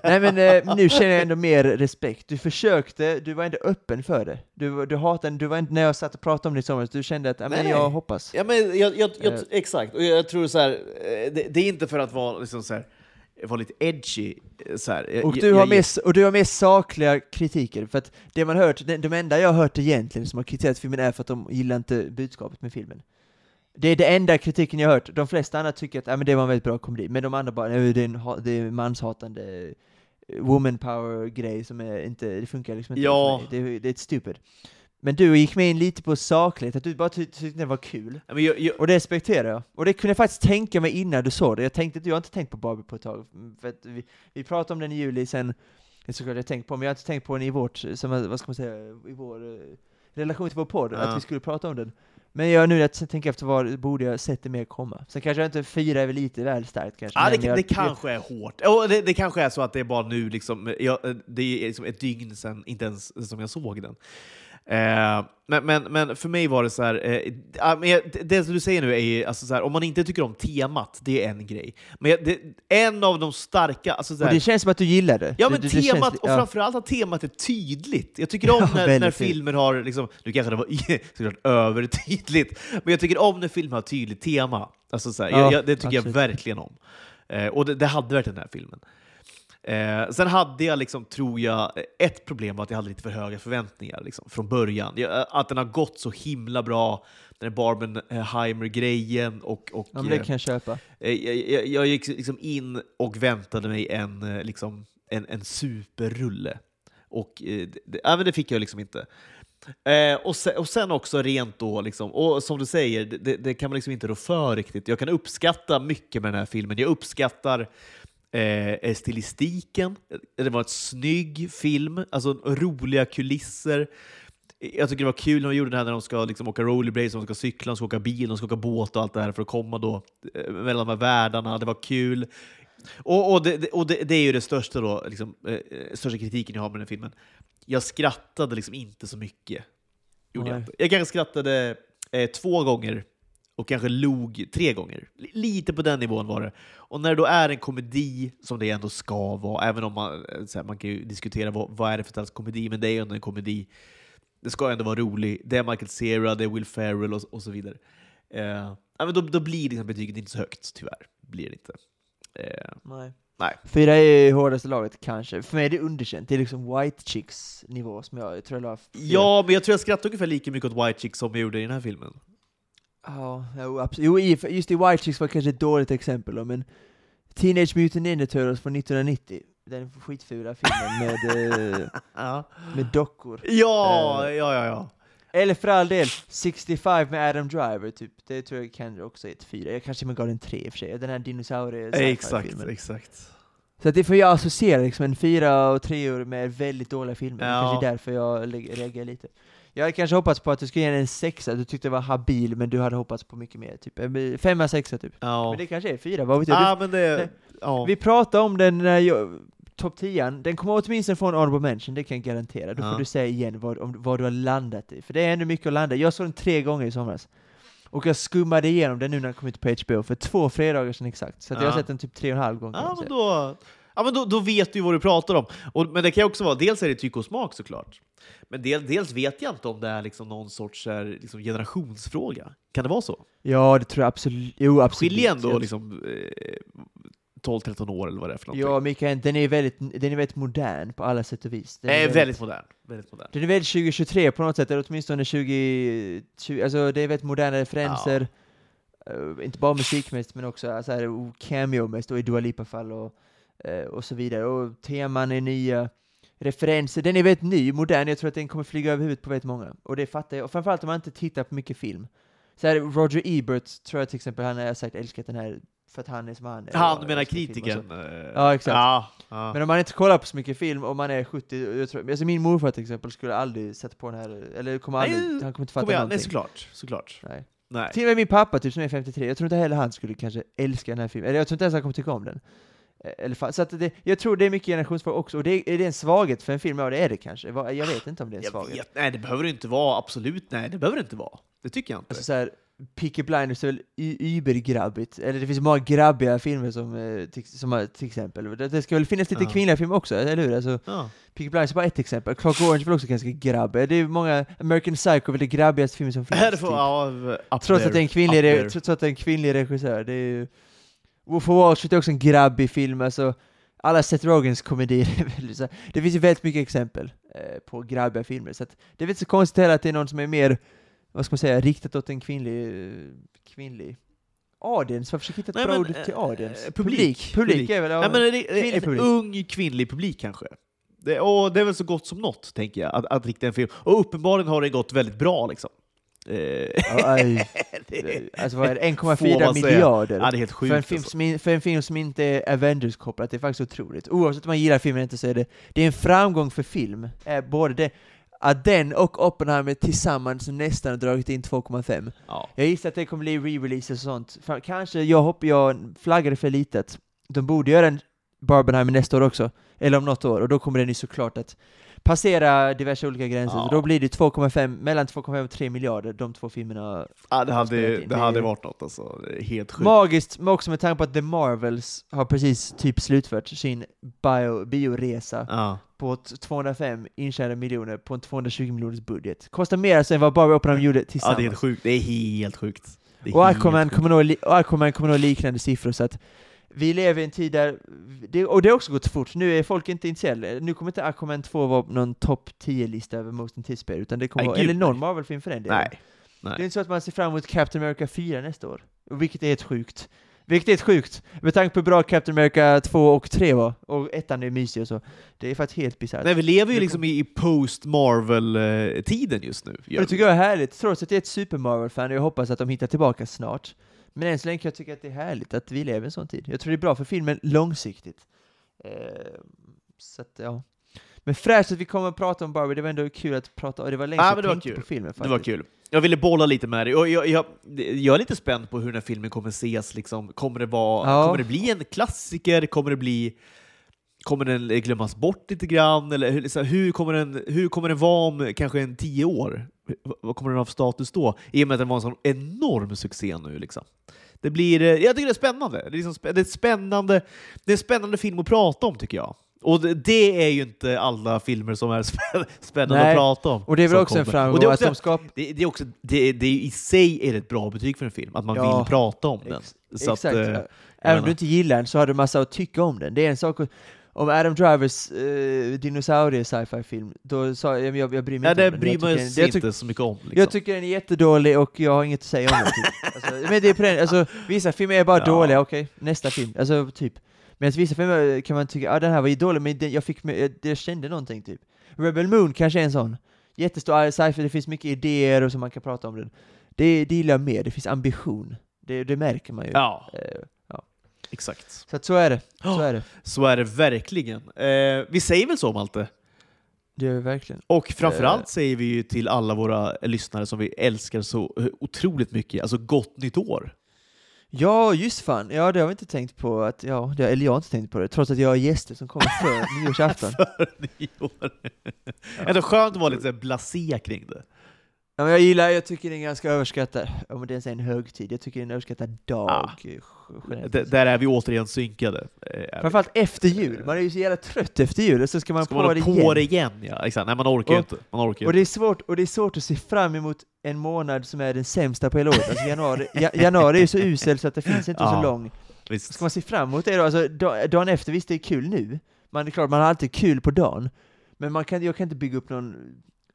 Nej men eh, nu känner jag ändå mer respekt. Du försökte, du var ändå öppen för det. Du, du hatade, du var inte, när jag satt och pratade om det i somras, du kände att, ja men Nej, jag hoppas. Ja, men jag, jag, jag, Eh. exakt, och jag tror så här, eh, det, det är inte för att vara, liksom så här, vara lite edgy. Så här. Jag- Och du, har jag- mer, och du har mer sakliga kritiker, för att det man hört, det, de enda jag har hört egentligen som har kritiserat filmen är för att de gillar inte budskapet med filmen. Det är det enda kritiken jag har hört. De flesta andra tycker att ja, men det var en väldigt bra komedi, men de andra bara "Nej, det är en, ha- det är en manshatande eh, woman power-grej som är inte, det funkar liksom inte Ja. för mig. Det, är- det är stupid. Men du gick med in lite på saklighet, att du bara ty- tyckte det var kul. Men jag, jag, Och det respekterar jag. Och det kunde jag faktiskt tänka mig innan du såg det. Jag tänkte att jag har inte tänkt på Barbie på ett tag. För att vi, vi pratade om den i juli sen, det är såklart jag tänkt på, men jag har inte tänkt på den i vårt, som, vad ska man säga, i vår eh, relation till vår podd, Ja. att vi skulle prata om den. Men jag nu jag tänker efter vad borde jag sett det mer komma. Sen kanske jag inte, fyra är väl lite väl starkt kanske. Ja, det, jag, det kanske är hårt. Och det, det kanske är så att det är bara nu, liksom, jag, det är liksom ett dygn sedan, inte ens som jag såg den. Eh, men, men, men för mig var det så här, eh, det, du säger nu är ju, alltså så här, om man inte tycker om temat, det är en grej. Men det, en av de starka, alltså så och här, det känns som att du gillar det. Ja, men det, det temat, känns, och framförallt att temat är tydligt. Jag tycker om Ja, när, när filmer har, liksom, nu kanske det var såklart övertydligt, men jag tycker om när filmer har tydligt tema. Alltså, så här, Ja, jag, jag, det tycker absolut. jag verkligen om. Eh, och det, det hade varit den här filmen. Eh, sen hade jag, liksom, tror jag, ett problem var att jag hade lite för höga förväntningar liksom, från början. Jag, att den har gått så himla bra, den här Barbenheimer-grejen och, och Ja, det eh, kan jag köpa. Eh, Jag, jag, jag gick liksom in och väntade mig en, eh, liksom, en, en superrulle. Och eh, det, men det fick jag liksom inte. Eh, och, sen, och sen också rent då, liksom, och som du säger, det, det kan man liksom inte rå för riktigt. Jag kan uppskatta mycket med den här filmen. Jag uppskattar eh, stilistiken. Det var en snygg film, alltså roliga kulisser. Jag tycker det var kul när de gjorde det här när de ska liksom åka rollerblades, de ska cykla, de ska åka bil, de ska åka båt och allt det här för att komma då eh, mellan de här världarna. Det var kul. Och, och, det, och det, det, är ju det största, då, liksom, eh, största kritiken jag har med den filmen. Jag skrattade liksom inte så mycket. Gjorde jag, jag kanske skrattade eh, två gånger och kanske log tre gånger. Lite på den nivån var det. Och när det då är en komedi, som det ändå ska vara, även om man, eh, här, man kan ju diskutera vad, vad är det för slags komedi, men det är ju ändå en komedi. Det ska ändå vara rolig. Det är Michael Cera, det är Will Ferrell och, och så vidare. Eh, men då, då blir liksom betyget inte så högt, tyvärr. Blir det inte. Eh, Nej. Nej. Fyra är hårdaste laget kanske. För mig är det underkänt. Det är liksom White Chicks nivå som jag, jag tror jag la Ja, men jag tror jag skrattade ungefär lika mycket åt White Chicks som jag gjorde i den här filmen. Ja, absolut. Jo, just i White Chicks var kanske ett dåligt exempel då, men Teenage Mutant Ninja Turtles från 1990, den skitfula filmen med, eh, ja. med dockor. Ja, uh, ja, ja, ja. Eller för all del, 65 med Adam Driver, typ. det tror jag kan också är ett fyra. Jag kanske med gav den tre i och för sig, den här dinosaurie Exakt, filmen. exakt. Så det får jag associera liksom en fyra och tre år med väldigt dåliga filmer, ja. kanske är därför jag reagerar lite. Jag hade kanske hoppats på att du skulle ge den en sexa, du tyckte det var habil, men du hade hoppats på mycket mer. Typ. Eh, femma, sexa typ. Ja. Men det kanske är fyra, vad vet jag? Ja, men det, ja. Vi pratade om den när jag, topp 10, den kommer åtminstone få en honorable mention, det kan jag garantera. Då ja. får du säga igen vad, om, vad du har landat i. För det är ändå mycket att landa Jag såg den tre gånger i somras. Och jag skummade igenom den nu när den kom ut på HBO, för två fredagar sedan exakt. Så ja. jag har sett den typ tre och en halv gång. Ja, men då, ja, men då, då vet du ju vad du pratar om. Och, men det kan ju också vara, dels är det tycke och smak såklart. Men del, dels vet jag inte om det är liksom någon sorts liksom generationsfråga. Kan det vara så? Ja, det tror jag absolut. Jo, absolut. Skiljer ändå liksom, eh, 12-13 år eller vad det är för någonting. Ja, Mikael, den är väldigt, den är väldigt modern på alla sätt och vis. Den är, väldigt, väldigt, modern. väldigt modern. Den är väldigt 2023 på något sätt, eller åtminstone 20, 20 alltså det är väldigt moderna referenser. Ja. Uh, inte bara musikmässigt, men också så här, cameo-mässigt, och i Dua Lipa-fall och, och så vidare. Och teman är nya referenser. Den är väldigt ny, modern, jag tror att den kommer flyga över huvudet på väldigt många. Och det fattar jag, och framförallt om man inte tittar på mycket film. Så här, Roger Ebert tror jag till exempel, han har sagt älskat den här för att han är som han är. Han, du menar kritiken? Ja, exakt. Ja, ja. Men om man inte kollar på så mycket film, och man är 70, jag tror, alltså min morfar till exempel skulle aldrig sätta på den här, eller kommer aldrig, nej, han kommer inte fatta kommer jag, någonting. Nej, såklart. såklart. Nej. Nej. Till och med min pappa typ, som är 53, jag tror inte heller han skulle kanske älska den här filmen, eller jag tror inte ens han kommer tycka om den. Eh, eller, så att det, jag tror det är mycket generationsfråga också, och det, är det en svaghet för en film? Ja, det är det kanske. Jag vet inte om det är en svaghet. Vet, nej, det behöver det inte vara, absolut. Nej, det behöver det inte vara. Det tycker jag inte. Alltså, så här, Peaky Blinders är väl übergrabbigt, eller det finns många grabbiga filmer som, eh, till, som till exempel, det, det ska väl finnas lite ja. kvinnliga filmer också, eller hur? Alltså, ja. Peaky Blinders är bara ett exempel, Clock Orange är väl också ganska grabbig, det är många, American Psycho är väl det grabbigaste filmen som finns. Är det för, typ. trots, att det är en kvinnlig trots att det är en kvinnlig regissör, det är ju... Wolf of Wall Street är också en grabbig film, alltså alla Seth Rogans komedier, det finns ju väldigt mycket exempel eh, på grabbiga filmer, så att det är inte så konstigt heller att det är någon som är mer vad ska man säga, riktat åt en kvinnlig, kvinnlig audience, varför försöker hitta ett bra ord till eh, audience? Publik. Publik, publik är väl, ja, men det, en publik. ung kvinnlig publik kanske. Det, och det är väl så gott som något, tänker jag, att, att rikta en film. Och uppenbarligen har det gått väldigt bra liksom. Aj, alltså är det, 1,4 miljarder? Ja, sjukt för, en film alltså. som, för en film som inte är Avengers-kopplat, det är faktiskt otroligt. Oavsett om man gillar filmen eller inte så är det, det är en framgång för film. både det, att den och Oppenheimer tillsammans nästan har dragit in 2,5. Ja. Jag gissar att det kommer bli re-releases och sånt. Kanske, jag hoppas, jag flaggade för litet. De borde göra en Barbenheimer nästa år också, eller om något år, och då kommer den ju såklart att passera diverse olika gränser. Ja. då blir det 2,5, mellan 2,5 och 3 miljarder, de två filmerna. Ja, det hade, det hade varit något alltså. Helt sjukt. Magiskt, men också med tanke på att The Marvels har precis typ slutfört sin bio, bioresa. Ja på 205 intjänade miljoner på en 220 miljoners budget. Kostar mer än vad Barbie Oppenheimer gjorde tillsammans. Ja, det är helt sjukt. Det är helt sjukt. Och Aquaman kommer, nog, Aquaman kommer nog liknande siffror, så att vi lever i en tid där, det, och det har också gått fort, nu är folk inte intresserade, nu kommer inte Aquaman 2 vara någon topp 10-lista över Most Anticipated, utan det kommer vara, eller någon Marvel-film för den delen. Nej. Nej. Det är inte så att man ser fram emot Captain America 4 nästa år, vilket är helt sjukt. Vilket är sjukt, med tanke på hur bra Captain America 2 och 3 var, och ettan är mysig och så. Det är faktiskt helt bisarrt. Nej, vi lever ju liksom i post-Marvel-tiden just nu. Och det tycker jag är härligt, trots att jag är ett Super Marvel-fan och jag hoppas att de hittar tillbaka snart. Men än så länge kan jag tycka att det är härligt att vi lever i en sån tid. Jag tror det är bra för filmen långsiktigt. Eh, så att, ja. Men fräscht att vi kommer att prata om Barbie, det var ändå kul att prata och det var länge sedan jag tänkte på filmen Det var faktiskt. kul. Jag ville bolla lite med det. Och jag, jag, jag är lite spänd på hur den här filmen kommer ses. Liksom. Kommer, det vara, Ja. kommer det bli en klassiker? Kommer det bli... Kommer den glömmas bort lite grann? Eller hur, hur, kommer den, hur kommer den vara om kanske en tio år? Vad kommer den ha för status då? I och med att den var en sån enorm succé nu. Liksom. Det blir, eh, jag tycker det är spännande. Det är, liksom, det, är spännande. det är en spännande film att prata om, tycker jag. Och det, det är ju inte alla filmer som är spä- spännande Nej. att prata om. Och det är väl också en kommer. framgång Och det är också- de skapar... det, det, är också, det, det är i sig är det ett bra betyg för en film, att man Ja, vill prata om den. Ex- Så att, exakt. eh, Även om du inte gillar den så har du massa att tycka om den. Det är en sak att- om Adam Drivers eh, dinosaurie sci-fi film, då sa jag, jag, jag bryr mig Ja, inte det om den. bryr man sig inte så mycket om. Liksom. Jag tycker den är jättedålig och jag har inget att säga om den. Typ. Alltså, men det är på den, alltså, vissa filmer är bara Ja. dåliga, okej, nästa film. Alltså typ. Medan vissa filmer kan man tycka, ah, den här var ju dålig, men den, jag, fick, jag, jag kände någonting typ. Rebel Moon kanske är en sån. Jättestor sci-fi, det finns mycket idéer och så man kan prata om den. Det, det gillar jag mer, det finns ambition. Det, det märker man ju. Ja, Eh, exakt. så att så är det. Så Ja. är det. Så är det verkligen. Eh, vi säger väl så, Malte? Det gör vi verkligen. Och framförallt Eh. säger vi ju till alla våra lyssnare som vi älskar så eh, otroligt mycket, alltså gott nytt år! Ja, just fan. Ja, det har vi inte tänkt på. Att, ja, det, eller jag har inte tänkt på det, trots att jag har gäster som kommer för nyårsafton. För nyår. Ändå skönt att vara lite blasé kring det. Ja, men jag gillar, jag tycker det är en ganska överskattad, om det ens är en högtid, jag tycker det är en överskattad dag. Ah. eh, där är vi återigen synkade. Eh, vi. Framförallt efter jul, man är ju så jävla trött efter jul, och så ska man Ska på man det på igen. det igen? Ja, exakt. Nej, man orkar Och- inte. Man orkar Och inte. det, är svårt, och det är svårt att se fram emot en månad som är den sämsta på hela året. Alltså januari, ja, januari är ju så usel så att det finns inte Ja. så lång. Visst. Ska man se fram emot det då? Alltså, da- dagen efter, visst det är kul nu, man, det är klart man har alltid kul på dagen, men man kan, jag kan inte bygga upp någon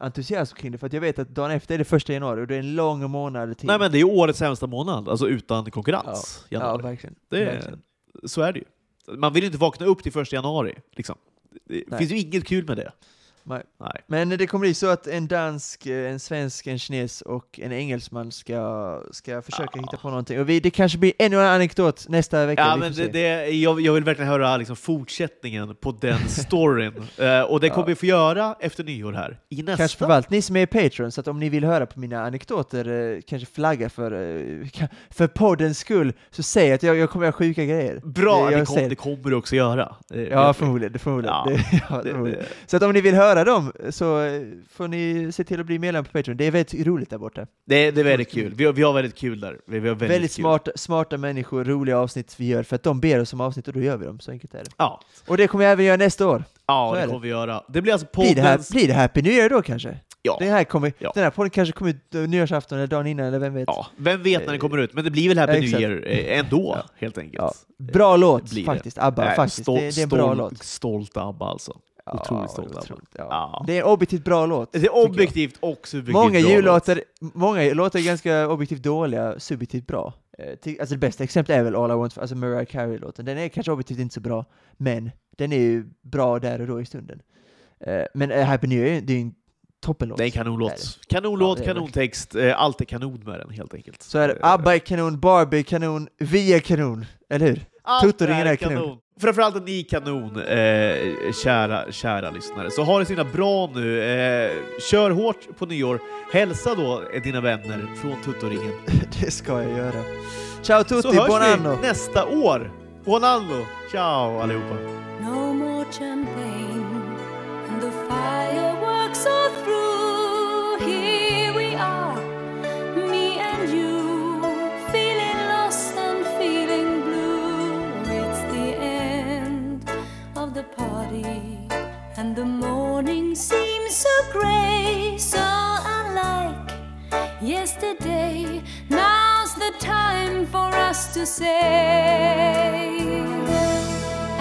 entusiasm kring det, för att jag vet att dagen efter är det första januari, och det är en lång månad till. Nej men det är årets sämsta månad, alltså utan konkurrens. ja, januari. verkligen. det är, verkligen. så är det ju. Man vill inte vakna upp till första januari. Liksom. Det Nej. finns ju inget kul med det. Nej. Nej. Men det kommer bli så att en dansk, eh, en svensk, en kines och en engelsman ska, ska försöka Ja. hitta på någonting. Och vi, det kanske blir ännu en anekdot nästa vecka. Ja, vi men det, det, jag, jag vill verkligen höra liksom fortsättningen på den storyn. Eh, och det kommer Ja. vi få göra efter nyår här. I nästa. Kanske förvalt ni som är Patreon, så att om ni vill höra på mina anekdoter, eh, kanske flagga för, ka- för poddens skull, så säg att jag, jag kommer göra sjuka grejer. Bra, jag det, kom, säger- det kommer du också göra. Ja, förmodligen. Det, förmodligen. Ja, Det, ja, det, förmodligen. det, Så att om ni vill höra dem så eh, får ni se till att bli medlem på Patreon. Det är väldigt roligt där borta. det, det är väldigt kul. Vi har, vi har väldigt kul där. Vi, vi har väldigt, Väldigt, kul. smarta, smarta människor, roliga avsnitt vi gör, för att de ber oss om avsnitt och då gör vi dem. Så enkelt är det. Ja, Och det kommer vi även göra nästa år. ja Så det är det. kommer vi göra. Det blir alltså Blir det, här, poddens... blir det Happy New Year då kanske? Ja. Den här, kommer, Ja. den här podden kanske kommer ut eh, nyårsafton eller dagen innan, eller vem vet? Ja, vem vet när den kommer ut, men det blir väl Happy New exakt. Year eh, ändå, Ja. helt enkelt. Ja. Bra låt blir det. faktiskt, ABBA. Nej, faktiskt. stol- det, det är en bra stol- låt. Stolt ABBA alltså. Otroligt stolt otroligt, ja. Ja. Det är en objektivt bra låt. Det är objektivt och subjektivt Många bra jullåtar, många låtar är ganska objektivt dåliga, subjektivt bra. Eh, Alltså det bästa exemplet är väl All I Want, alltså Mariah Carey-låten. Den är kanske objektivt inte så bra, men den är ju bra där och då i stunden. Eh, Men eh, Happy New Year, det är ju en toppenlåt. Det är en kanonlåt. Kanonlåt, Ja, kanontext, allt är kanon med den helt enkelt. Så är det. ABBA är kanon, Barbie är kanon, vi är kanon, eller hur? allt Tuttoringen är kanon. Framförallt är ni kanon, eh, kära, kära lyssnare. Så ha det så himla bra nu. Eh, kör hårt på nyår. Hälsa då dina vänner från Tuttoringen. Det ska jag göra. Ciao Så tutti, hörs buon anno! vi nästa år. Buon anno! Ciao allihopa! No more champagne, and the fireworks are through. And the morning seems so grey, so unlike yesterday. Now's the time for us to say.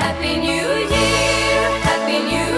Happy New Year, Happy New Year.